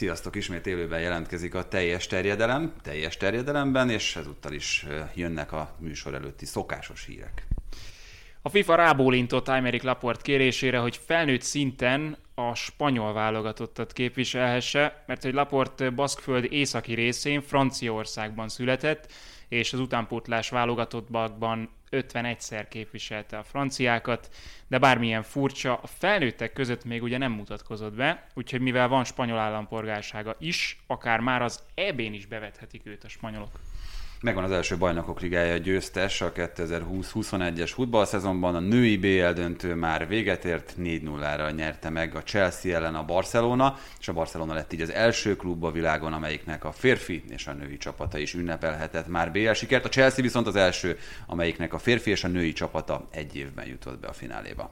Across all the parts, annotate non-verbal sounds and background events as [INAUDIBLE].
Sziasztok, ismét élőben jelentkezik a teljes terjedelem, teljes terjedelemben, és ezúttal is jönnek a műsor előtti szokásos hírek. A FIFA rábólintott Aymeric Laport kérésére, hogy felnőtt szinten a spanyol válogatottat képviselhesse, mert hogy Laport Baszkföld északi részén, Franciaországban született, és az utánpótlás válogatottban 51-szer képviselte a franciákat, de bármilyen furcsa, a felnőttek között még ugye nem mutatkozott be, úgyhogy mivel van spanyol állampolgársága is, akár már az EB-n is bevethetik őt a spanyolok. Megvan az első bajnokok ligája győztes a 2020-21-es futballszezonban. A női BL döntő már véget ért, 4-0-ra nyerte meg a Chelsea ellen a Barcelona, és a Barcelona lett így az első klub a világon, amelyiknek a férfi és a női csapata is ünnepelhetett már BL sikert. A Chelsea viszont az első, amelyiknek a férfi és a női csapata egy évben jutott be a fináléba.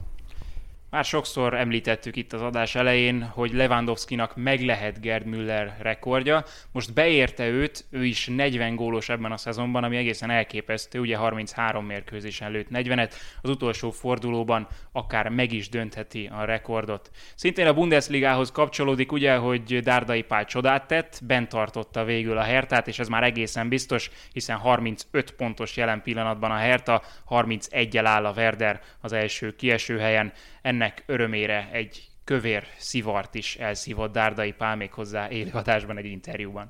Már sokszor említettük itt az adás elején, hogy Lewandowski-nak meg lehet Gerd Müller rekordja. Most beérte őt, ő is 40 gólos ebben a szezonban, ami egészen elképesztő, ugye 33 mérkőzésen lőtt 40-et, az utolsó fordulóban akár meg is döntheti a rekordot. Szintén a Bundesligához kapcsolódik ugye, hogy Dárdai Pál csodát tett, bent tartotta végül a Hertát, és ez már egészen biztos, hiszen 35 pontos jelen pillanatban a Herta, 31-el áll a Werder az első kieső helyen ennek örömére egy kövér szivart is elszívott Dárdai Pál még hozzá élőadásban egy interjúban.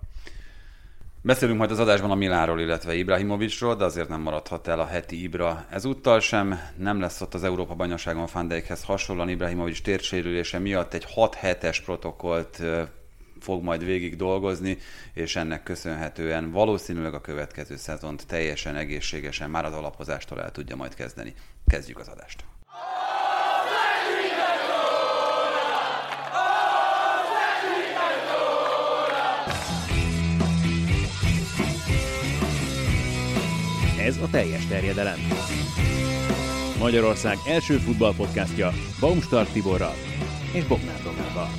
Beszélünk majd az adásban a Miláról, illetve Ibrahimovicsról, de azért nem maradhat el a heti Ibra ezúttal sem. Nem lesz ott az Európa bajnokságon Van Dijkhez hasonlóan Ibrahimovics térsérülése miatt egy 6 hetes protokollt fog majd végig dolgozni, és ennek köszönhetően valószínűleg a következő szezont teljesen egészségesen már az alapozástól el tudja majd kezdeni. Kezdjük az adást. Ez a teljes terjedelem. Magyarország első futballpodcastja Baumstark Tiborral és Bognár Domával.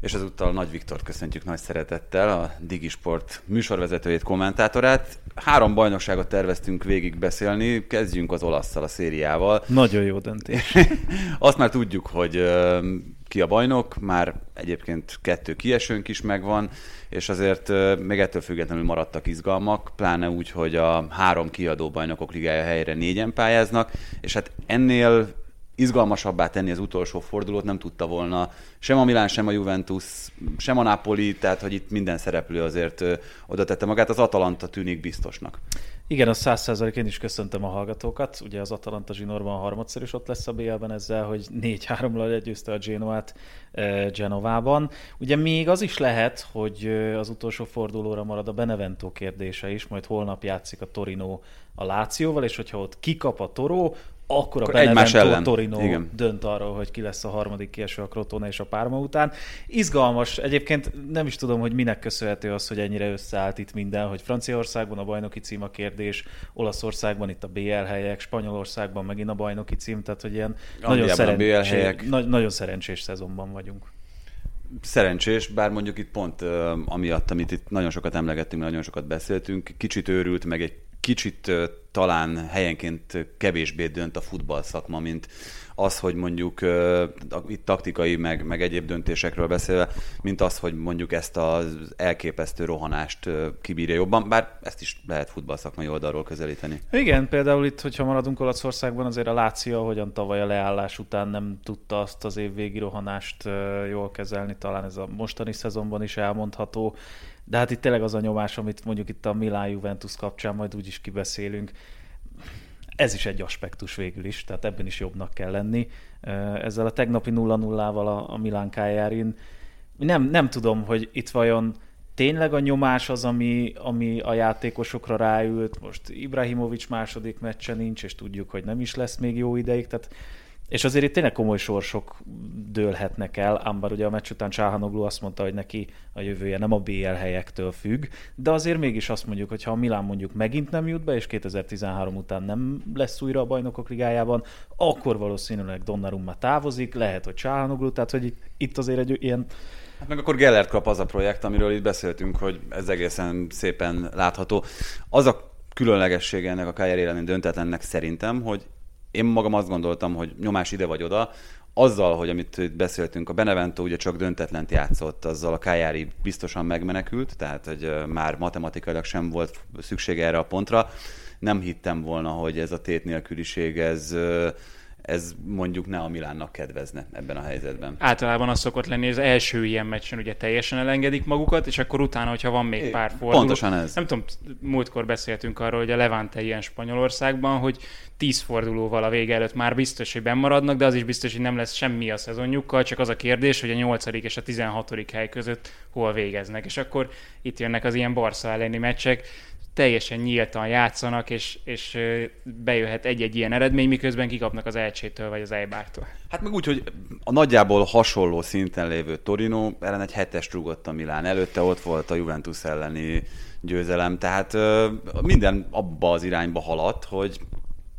És ezúttal Nagy Viktor köszöntjük nagy szeretettel, a Digisport műsorvezetőjét, kommentátorát. Három bajnokságot terveztünk végig beszélni, kezdjünk az olasszal, a szériával. Nagyon jó döntés. [LAUGHS] Azt már tudjuk, hogy ki a bajnok, már egyébként kettő kiesőnk is megvan, és azért még ettől függetlenül maradtak izgalmak, pláne úgy, hogy a három kiadó bajnokok ligája helyre négyen pályáznak, és hát ennél izgalmasabbá tenni az utolsó fordulót nem tudta volna sem a Milán, sem a Juventus, sem a Napoli, tehát hogy itt minden szereplő azért oda tette magát, az Atalanta tűnik biztosnak. Igen, a száz százalék én is köszöntöm a hallgatókat. Ugye az Atalanta zsinórban harmadszor is ott lesz a BL-ben ezzel, hogy 4-3-ra legyőzte a Genoát Genovában. Ugye még az is lehet, hogy az utolsó fordulóra marad a Benevento kérdése is, majd holnap játszik a Torino a Lációval, és hogyha ott kikap a Toró, akkor, a ellen. Torino Igen. dönt arról, hogy ki lesz a harmadik kieső a Crotone és a Párma után. Izgalmas. Egyébként nem is tudom, hogy minek köszönhető az, hogy ennyire összeállt itt minden, hogy Franciaországban a bajnoki cím a kérdés, Olaszországban itt a BL helyek, Spanyolországban megint a bajnoki cím, tehát hogy ilyen nagyon, szerencsés, nagy, nagyon szerencsés szezonban vagyunk. Szerencsés, bár mondjuk itt pont uh, amiatt, amit itt nagyon sokat emlegettünk, nagyon sokat beszéltünk, kicsit őrült, meg egy kicsit talán helyenként kevésbé dönt a futball szakma, mint az, hogy mondjuk itt taktikai, meg, meg egyéb döntésekről beszélve, mint az, hogy mondjuk ezt az elképesztő rohanást kibírja jobban, bár ezt is lehet futballszakmai oldalról közelíteni. Igen, például itt, hogyha maradunk Olaszországban, azért a Lácia, hogyan tavaly a leállás után nem tudta azt az évvégi rohanást jól kezelni, talán ez a mostani szezonban is elmondható. De hát itt tényleg az a nyomás, amit mondjuk itt a Milán Juventus kapcsán majd úgyis kibeszélünk. Ez is egy aspektus végül is, tehát ebben is jobbnak kell lenni. Ezzel a tegnapi 0-0-val a, a Milán Kájárin nem, nem tudom, hogy itt vajon tényleg a nyomás az, ami, ami a játékosokra ráült. Most Ibrahimovics második meccse nincs, és tudjuk, hogy nem is lesz még jó ideig, tehát és azért itt tényleg komoly sorsok dőlhetnek el, ám bár ugye a meccs után Csáhanoglu azt mondta, hogy neki a jövője nem a BL helyektől függ, de azért mégis azt mondjuk, hogy ha a Milán mondjuk megint nem jut be, és 2013 után nem lesz újra a bajnokok ligájában, akkor valószínűleg Donnarumma távozik, lehet, hogy Csáhanoglu, tehát hogy itt azért egy ilyen Hát meg akkor Gellert kap az a projekt, amiről itt beszéltünk, hogy ez egészen szépen látható. Az a különlegessége ennek a Kajer döntetlennek szerintem, hogy én magam azt gondoltam, hogy nyomás ide vagy oda, azzal, hogy amit itt beszéltünk, a Benevento ugye csak döntetlent játszott, azzal a Kájári biztosan megmenekült, tehát hogy már matematikailag sem volt szüksége erre a pontra. Nem hittem volna, hogy ez a tét nélküliség, ez ez mondjuk ne a Milánnak kedvezne ebben a helyzetben. Általában az szokott lenni, hogy az első ilyen meccsen ugye teljesen elengedik magukat, és akkor utána, hogyha van még pár forduló. Pontosan ez. Nem tudom, múltkor beszéltünk arról, hogy a Levante ilyen Spanyolországban, hogy tíz fordulóval a vége előtt már biztos, hogy maradnak, de az is biztos, hogy nem lesz semmi a szezonjukkal, csak az a kérdés, hogy a 8. és a 16. hely között hol végeznek. És akkor itt jönnek az ilyen Barca elleni meccsek, teljesen nyíltan játszanak, és, és bejöhet egy-egy ilyen eredmény, miközben kikapnak az elcsétől vagy az Eibártól. Hát meg úgy, hogy a nagyjából hasonló szinten lévő Torino ellen egy hetes rúgott a Milán. Előtte ott volt a Juventus elleni győzelem, tehát minden abba az irányba haladt, hogy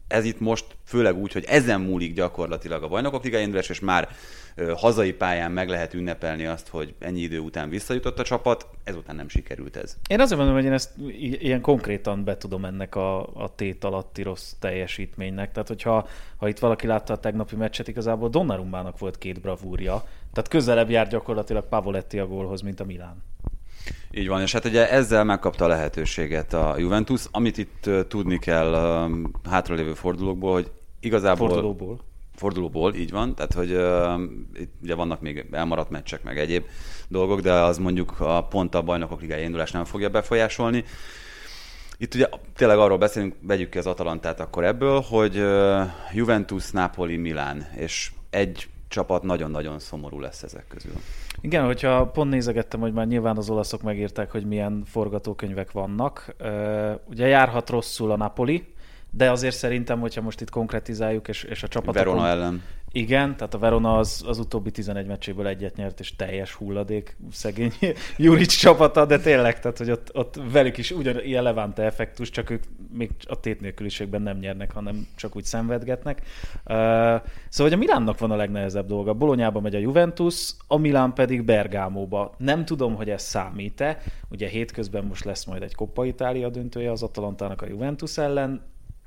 ez itt most főleg úgy, hogy ezen múlik gyakorlatilag a bajnokok ligája és már hazai pályán meg lehet ünnepelni azt, hogy ennyi idő után visszajutott a csapat, ezután nem sikerült ez. Én azért mondom, hogy én ezt ilyen konkrétan betudom ennek a, a tét alatti rossz teljesítménynek. Tehát, hogyha ha itt valaki látta a tegnapi meccset, igazából Donnarumbának volt két bravúrja, tehát közelebb jár gyakorlatilag Pavoletti a gólhoz, mint a Milán. Így van, és hát ugye ezzel megkapta a lehetőséget a Juventus. Amit itt tudni kell hátralévő fordulókból, hogy igazából... Fordulóból fordulóból, így van, tehát hogy uh, itt ugye vannak még elmaradt meccsek, meg egyéb dolgok, de az mondjuk a pont a bajnokok ligája indulás nem fogja befolyásolni. Itt ugye tényleg arról beszélünk, vegyük ki az Atalantát akkor ebből, hogy uh, Juventus, Napoli, Milán, és egy csapat nagyon-nagyon szomorú lesz ezek közül. Igen, hogyha pont nézegettem, hogy már nyilván az olaszok megírták, hogy milyen forgatókönyvek vannak. Uh, ugye járhat rosszul a Napoli, de azért szerintem, hogyha most itt konkretizáljuk, és, és a csapatok... Verona ellen. Igen, tehát a Verona az, az utóbbi 11 meccséből egyet nyert, és teljes hulladék szegény [LAUGHS] Juric csapata, de tényleg, tehát hogy ott, ott velük is ugyan ilyen Levante effektus, csak ők még a tétnélküliségben nem nyernek, hanem csak úgy szenvedgetnek. Uh, szóval, hogy a Milánnak van a legnehezebb dolga. Bolonyába megy a Juventus, a Milán pedig Bergámóba. Nem tudom, hogy ez számít-e. Ugye hétközben most lesz majd egy Coppa Itália döntője az Atalantának a Juventus ellen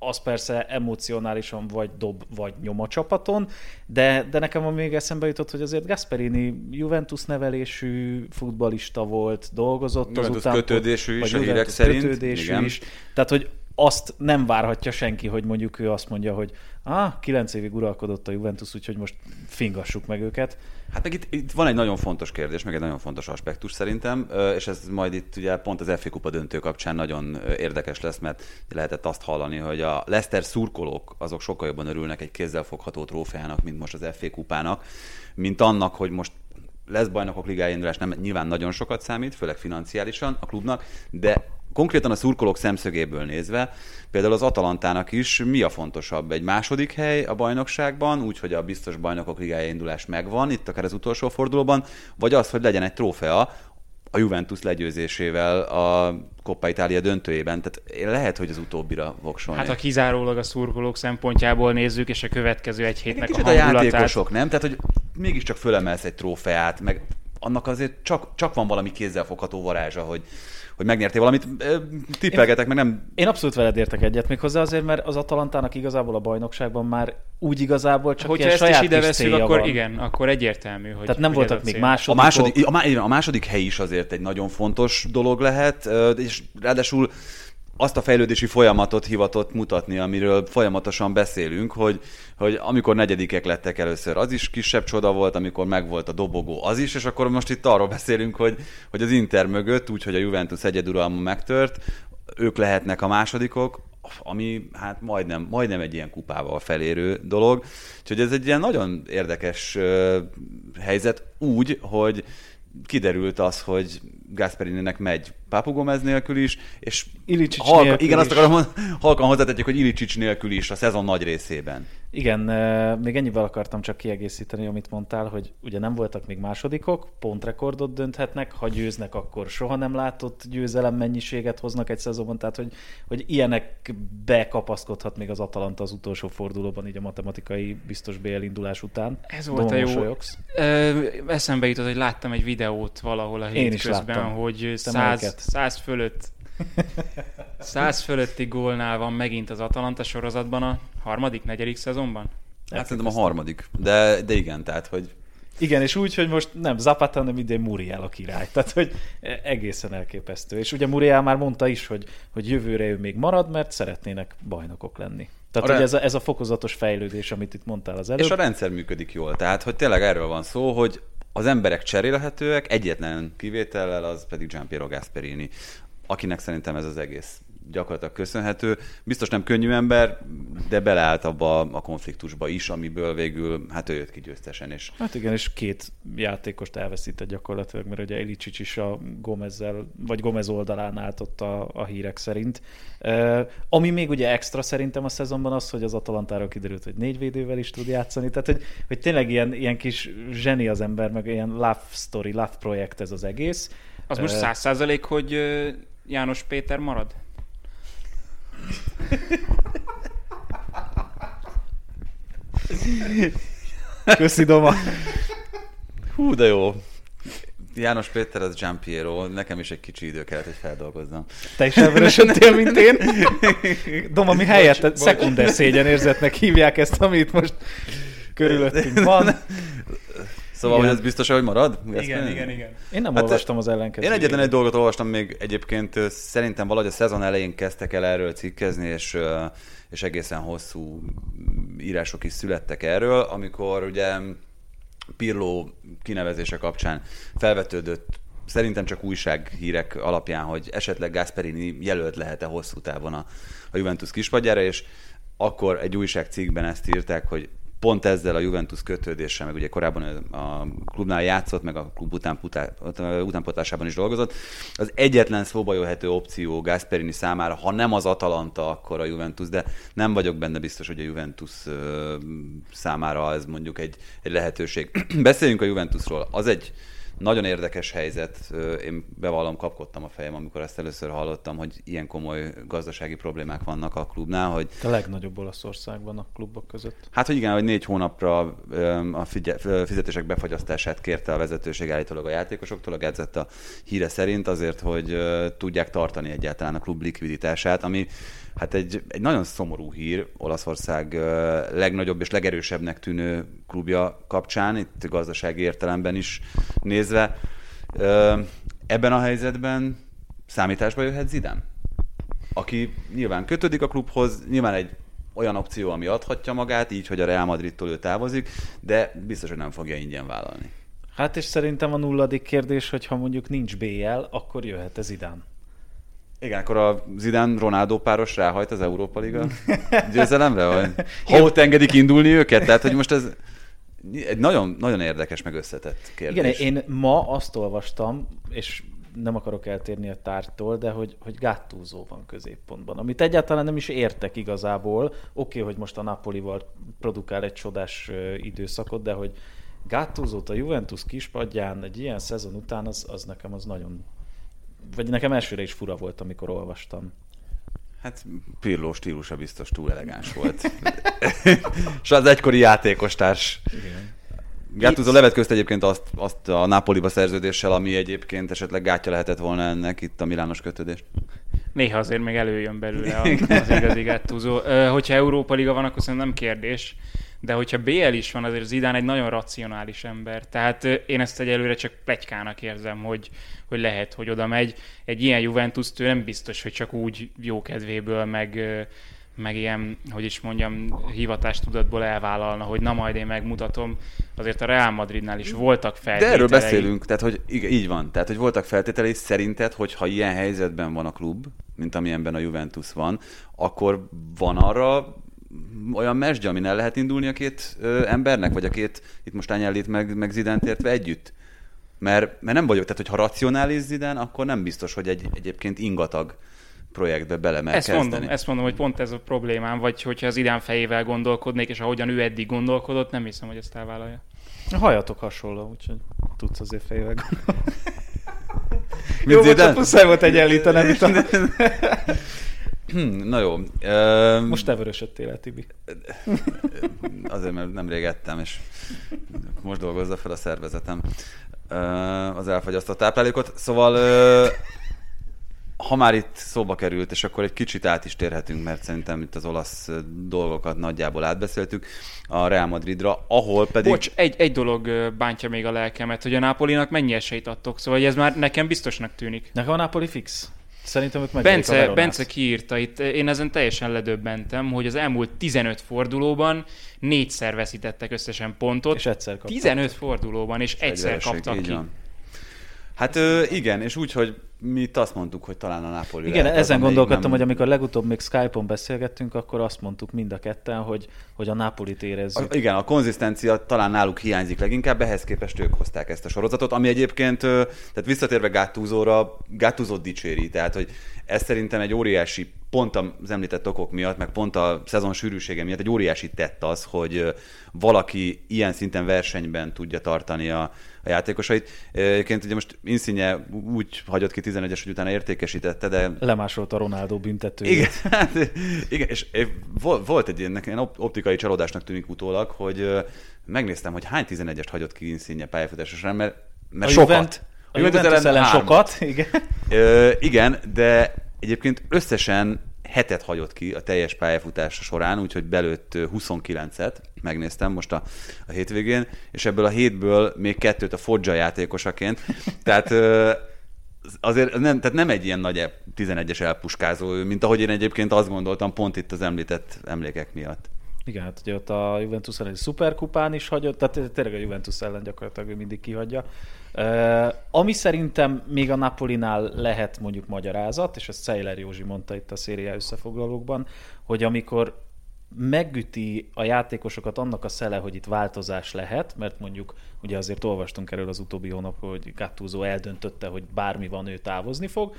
az persze emocionálisan vagy dob, vagy nyom a csapaton, de, de nekem még eszembe jutott, hogy azért Gasperini Juventus nevelésű futbalista volt, dolgozott Juventus azután. kötődésű is, a hírek szerint. Kötődésű igen. is. Tehát, hogy azt nem várhatja senki, hogy mondjuk ő azt mondja, hogy ah, kilenc évig uralkodott a Juventus, úgyhogy most fingassuk meg őket. Hát meg itt, itt van egy nagyon fontos kérdés, meg egy nagyon fontos aspektus szerintem, és ez majd itt ugye pont az FA Kupa döntő kapcsán nagyon érdekes lesz, mert lehetett azt hallani, hogy a Leicester szurkolók azok sokkal jobban örülnek egy kézzelfogható trófeának, mint most az FA Kupának, mint annak, hogy most lesz bajnokok ligája indulás, nem nyilván nagyon sokat számít, főleg financiálisan a klubnak, de konkrétan a szurkolók szemszögéből nézve, például az Atalantának is mi a fontosabb? Egy második hely a bajnokságban, úgyhogy a biztos bajnokok ligája indulás megvan, itt akár az utolsó fordulóban, vagy az, hogy legyen egy trófea, a Juventus legyőzésével a Coppa Italia döntőjében. Tehát lehet, hogy az utóbbira voksolni. Hát ha kizárólag a szurkolók szempontjából nézzük, és a következő egy hétnek a hangulatát... a játékosok, nem? Tehát, hogy mégiscsak fölemelsz egy trófeát, meg annak azért csak, csak van valami kézzelfogható varázsa, hogy, hogy megnyertél valamit. Tippelgetek, meg nem... Én abszolút veled értek egyet, még hozzá azért, mert az Atalantának igazából a bajnokságban már úgy igazából csak Hogyha ezt saját is ide veszünk, akkor van. igen, akkor egyértelmű, hogy Tehát nem hogy voltak még másodikok. A második, a, a második hely is azért egy nagyon fontos dolog lehet, és ráadásul azt a fejlődési folyamatot hivatott mutatni, amiről folyamatosan beszélünk, hogy, hogy amikor negyedikek lettek először, az is kisebb csoda volt, amikor megvolt a dobogó, az is, és akkor most itt arról beszélünk, hogy, hogy az Inter mögött, úgyhogy a Juventus egyeduralma megtört, ők lehetnek a másodikok, ami hát majdnem, majdnem egy ilyen kupával felérő dolog. Úgyhogy ez egy ilyen nagyon érdekes helyzet úgy, hogy kiderült az, hogy Gasperininek megy Papu Gomez nélkül is, és Ilicsics halka, nélkül igen, is. azt akarom, halkan hozzátetjük, hogy Ilicsics nélkül is a szezon nagy részében. Igen, még ennyivel akartam csak kiegészíteni, amit mondtál, hogy ugye nem voltak még másodikok, pontrekordot dönthetnek, ha győznek, akkor soha nem látott győzelem mennyiséget hoznak egy szezonban, tehát hogy, hogy ilyenek bekapaszkodhat még az Atalanta az utolsó fordulóban, így a matematikai biztos BL indulás után. Ez volt a jó. Ö, eszembe jutott, hogy láttam egy videót valahol a hétközben, hogy száz, száz fölött [LAUGHS] száz fölötti gólnál van megint az Atalanta sorozatban a harmadik, negyedik szezonban? Hát szerintem a harmadik. De, de igen, tehát, hogy igen, és úgy, hogy most nem Zapata, hanem idén Muriel a király. Tehát, hogy egészen elképesztő. És ugye Muriel már mondta is, hogy, hogy jövőre ő még marad, mert szeretnének bajnokok lenni. Tehát, a hogy ez a, ez a fokozatos fejlődés, amit itt mondtál az előbb. És a rendszer működik jól. Tehát, hogy tényleg erről van szó, hogy az emberek cserélhetőek, egyetlen kivétellel, az pedig Giampiero Gasperini, akinek szerintem ez az egész gyakorlatilag köszönhető. Biztos nem könnyű ember, de beleállt abba a konfliktusba is, amiből végül hát ő jött ki győztesen. És... Hát igen, és két játékost elveszített gyakorlatilag, mert ugye Ilicsics is a Gomezzel, vagy Gomez oldalán állt ott a, a hírek szerint. Ami még ugye extra szerintem a szezonban az, hogy az Atalantáról kiderült, hogy négy védővel is tud játszani, tehát hogy, hogy tényleg ilyen, ilyen kis zseni az ember, meg ilyen love story, love projekt ez az egész. Az most száz százalék, hogy János Péter marad? Köszi, Doma. Hú, de jó. János Péter, az Giampiero, nekem is egy kicsi idő kellett, hogy feldolgozzam. Te is elvörösödtél, mint én. Doma, mi helyett szekunder szégyen érzetnek hívják ezt, amit most körülöttünk van. [LAUGHS] Szóval, igen. hogy ez biztos, hogy marad? Igen, igen, igen. Én nem hát olvastam az ellenkezőjét. Én egyetlen egy dolgot olvastam még egyébként, szerintem valahogy a szezon elején kezdtek el erről cikkezni, és, és egészen hosszú írások is születtek erről, amikor ugye Pirló kinevezése kapcsán felvetődött szerintem csak újsághírek alapján, hogy esetleg Gasperini jelölt lehet-e hosszú távon a, a Juventus kispadjára, és akkor egy újságcikkben ezt írták, hogy pont ezzel a Juventus kötődéssel, meg ugye korábban a klubnál játszott, meg a klub után, utánpotásában is dolgozott, az egyetlen szóba jöhető opció Gasperini számára, ha nem az Atalanta, akkor a Juventus, de nem vagyok benne biztos, hogy a Juventus számára ez mondjuk egy, egy lehetőség. [CLEARS THROAT] Beszéljünk a Juventusról. Az egy nagyon érdekes helyzet. Én bevallom, kapkodtam a fejem, amikor ezt először hallottam, hogy ilyen komoly gazdasági problémák vannak a klubnál. Hogy... A legnagyobb Olaszországban a klubok között. Hát, hogy igen, hogy négy hónapra a fizetések befagyasztását kérte a vezetőség állítólag a játékosoktól, a Gazetta a híre szerint azért, hogy tudják tartani egyáltalán a klub likviditását, ami Hát egy, egy nagyon szomorú hír Olaszország legnagyobb és legerősebbnek tűnő klubja kapcsán, itt gazdasági értelemben is nézve. Ebben a helyzetben számításba jöhet Zidane? Aki nyilván kötődik a klubhoz, nyilván egy olyan opció, ami adhatja magát, így, hogy a Real Madridtól ő távozik, de biztos, hogy nem fogja ingyen vállalni. Hát és szerintem a nulladik kérdés, hogy ha mondjuk nincs BL, akkor jöhet ez idán. Igen, akkor a Zidane Ronaldo páros ráhajt az Európa Liga [LAUGHS] győzelemre? Vagy? [LAUGHS] Ha ott engedik indulni őket? Tehát, hogy most ez egy nagyon, nagyon érdekes, meg összetett kérdés. Igen, én ma azt olvastam, és nem akarok eltérni a tártól, de hogy, hogy Gattuso van középpontban, amit egyáltalán nem is értek igazából. Oké, okay, hogy most a Napolival produkál egy csodás időszakot, de hogy gattuso a Juventus kispadján egy ilyen szezon után, az, az nekem az nagyon vagy nekem elsőre is fura volt, amikor olvastam. Hát Pirló stílusa biztos túl elegáns volt. És az egykori játékostárs. Igen. Gattuso levetközte egyébként azt, azt a Napoliba szerződéssel, ami egyébként esetleg gátja lehetett volna ennek itt a Milános kötődést. Néha azért még előjön belőle [LAUGHS] az igazi Gattuso. Hogyha Európa Liga van, akkor szerintem nem kérdés de hogyha BL is van, azért Zidán egy nagyon racionális ember. Tehát én ezt egyelőre csak plegykának érzem, hogy, hogy lehet, hogy oda megy. Egy ilyen juventus nem biztos, hogy csak úgy jó kedvéből, meg, meg ilyen, hogy is mondjam, hivatástudatból elvállalna, hogy na majd én megmutatom. Azért a Real Madridnál is voltak feltételei. De erről beszélünk, tehát hogy így van. Tehát, hogy voltak feltételei szerinted, hogy ha ilyen helyzetben van a klub, mint amilyenben a Juventus van, akkor van arra olyan mesdje, amin el lehet indulni a két ö, embernek, vagy a két, itt most Ányellit meg, meg Zident értve együtt? Mert, mert nem vagyok, tehát hogyha racionális Zidán, akkor nem biztos, hogy egy, egyébként ingatag projektbe bele mer ezt kezdeni. mondom, ezt mondom, hogy pont ez a problémám, vagy hogyha az idán fejével gondolkodnék, és ahogyan ő eddig gondolkodott, nem hiszem, hogy ezt elvállalja. A hajatok hasonló, úgyhogy tudsz azért fejével gondolkodni. [LAUGHS] Jó, bocsánat, muszáj volt egyenlítenem [LAUGHS] itt a... [LAUGHS] Na jó. Most te vörösödtél el, Tibi. Azért, mert nem ettem, és most dolgozza fel a szervezetem az elfogyasztott táplálékot. Szóval ha már itt szóba került, és akkor egy kicsit át is térhetünk, mert szerintem itt az olasz dolgokat nagyjából átbeszéltük a Real Madridra, ahol pedig... Bocs, egy, egy dolog bántja még a lelkemet, hogy a Nápolinak mennyi esélyt adtok, szóval ez már nekem biztosnak tűnik. Nekem a Napoli fix. Szerintem ők Bence, a Bence kiírta itt, én ezen teljesen ledöbbentem, hogy az elmúlt 15 fordulóban négyszer veszítettek összesen pontot. És egyszer kaptak. 15 fordulóban, és egyszer kaptak ki. Van. Hát igen, és úgy, hogy mi itt azt mondtuk, hogy talán a Napoli Igen, lehet, ezen gondolkodtam, nem... hogy amikor legutóbb még Skype-on beszélgettünk, akkor azt mondtuk mind a ketten, hogy, hogy a Napolit érezzük. A, igen, a konzisztencia talán náluk hiányzik leginkább, ehhez képest ők hozták ezt a sorozatot, ami egyébként, tehát visszatérve Gáttúzóra, Gáttúzót dicséri, tehát hogy ez szerintem egy óriási, pont az említett okok miatt, meg pont a szezon sűrűsége miatt egy óriási tett az, hogy valaki ilyen szinten versenyben tudja tartani a, a játékosait. Egyébként ugye most Insigne úgy hagyott ki 11-es, hogy utána értékesítette, de... Lemásolta Ronaldo büntető. Igen, hát, igen, és volt egy ilyen, ilyen optikai csalódásnak tűnik utólag, hogy megnéztem, hogy hány 11-est hagyott ki Insigne pályafutásra, mert, mert a sokat. Juvent, a Juventus ellen, ellen sokat, igen. Ö, igen, de egyébként összesen hetet hagyott ki a teljes pályafutása során, úgyhogy belőtt 29-et, megnéztem most a, a hétvégén, és ebből a hétből még kettőt a Foggia játékosaként. Tehát azért nem, tehát nem egy ilyen nagy 11-es elpuskázó, mint ahogy én egyébként azt gondoltam, pont itt az említett emlékek miatt. Igen, hát ugye ott a Juventus ellen egy szuperkupán is hagyott, tehát tényleg a Juventus ellen gyakorlatilag ő mindig kihagyja. Uh, ami szerintem még a Napolinál lehet mondjuk magyarázat, és ezt Szejler Józsi mondta itt a szériá összefoglalókban, hogy amikor megüti a játékosokat annak a szele, hogy itt változás lehet, mert mondjuk ugye azért olvastunk erről az utóbbi hónap, hogy Gattuso eldöntötte, hogy bármi van, ő távozni fog,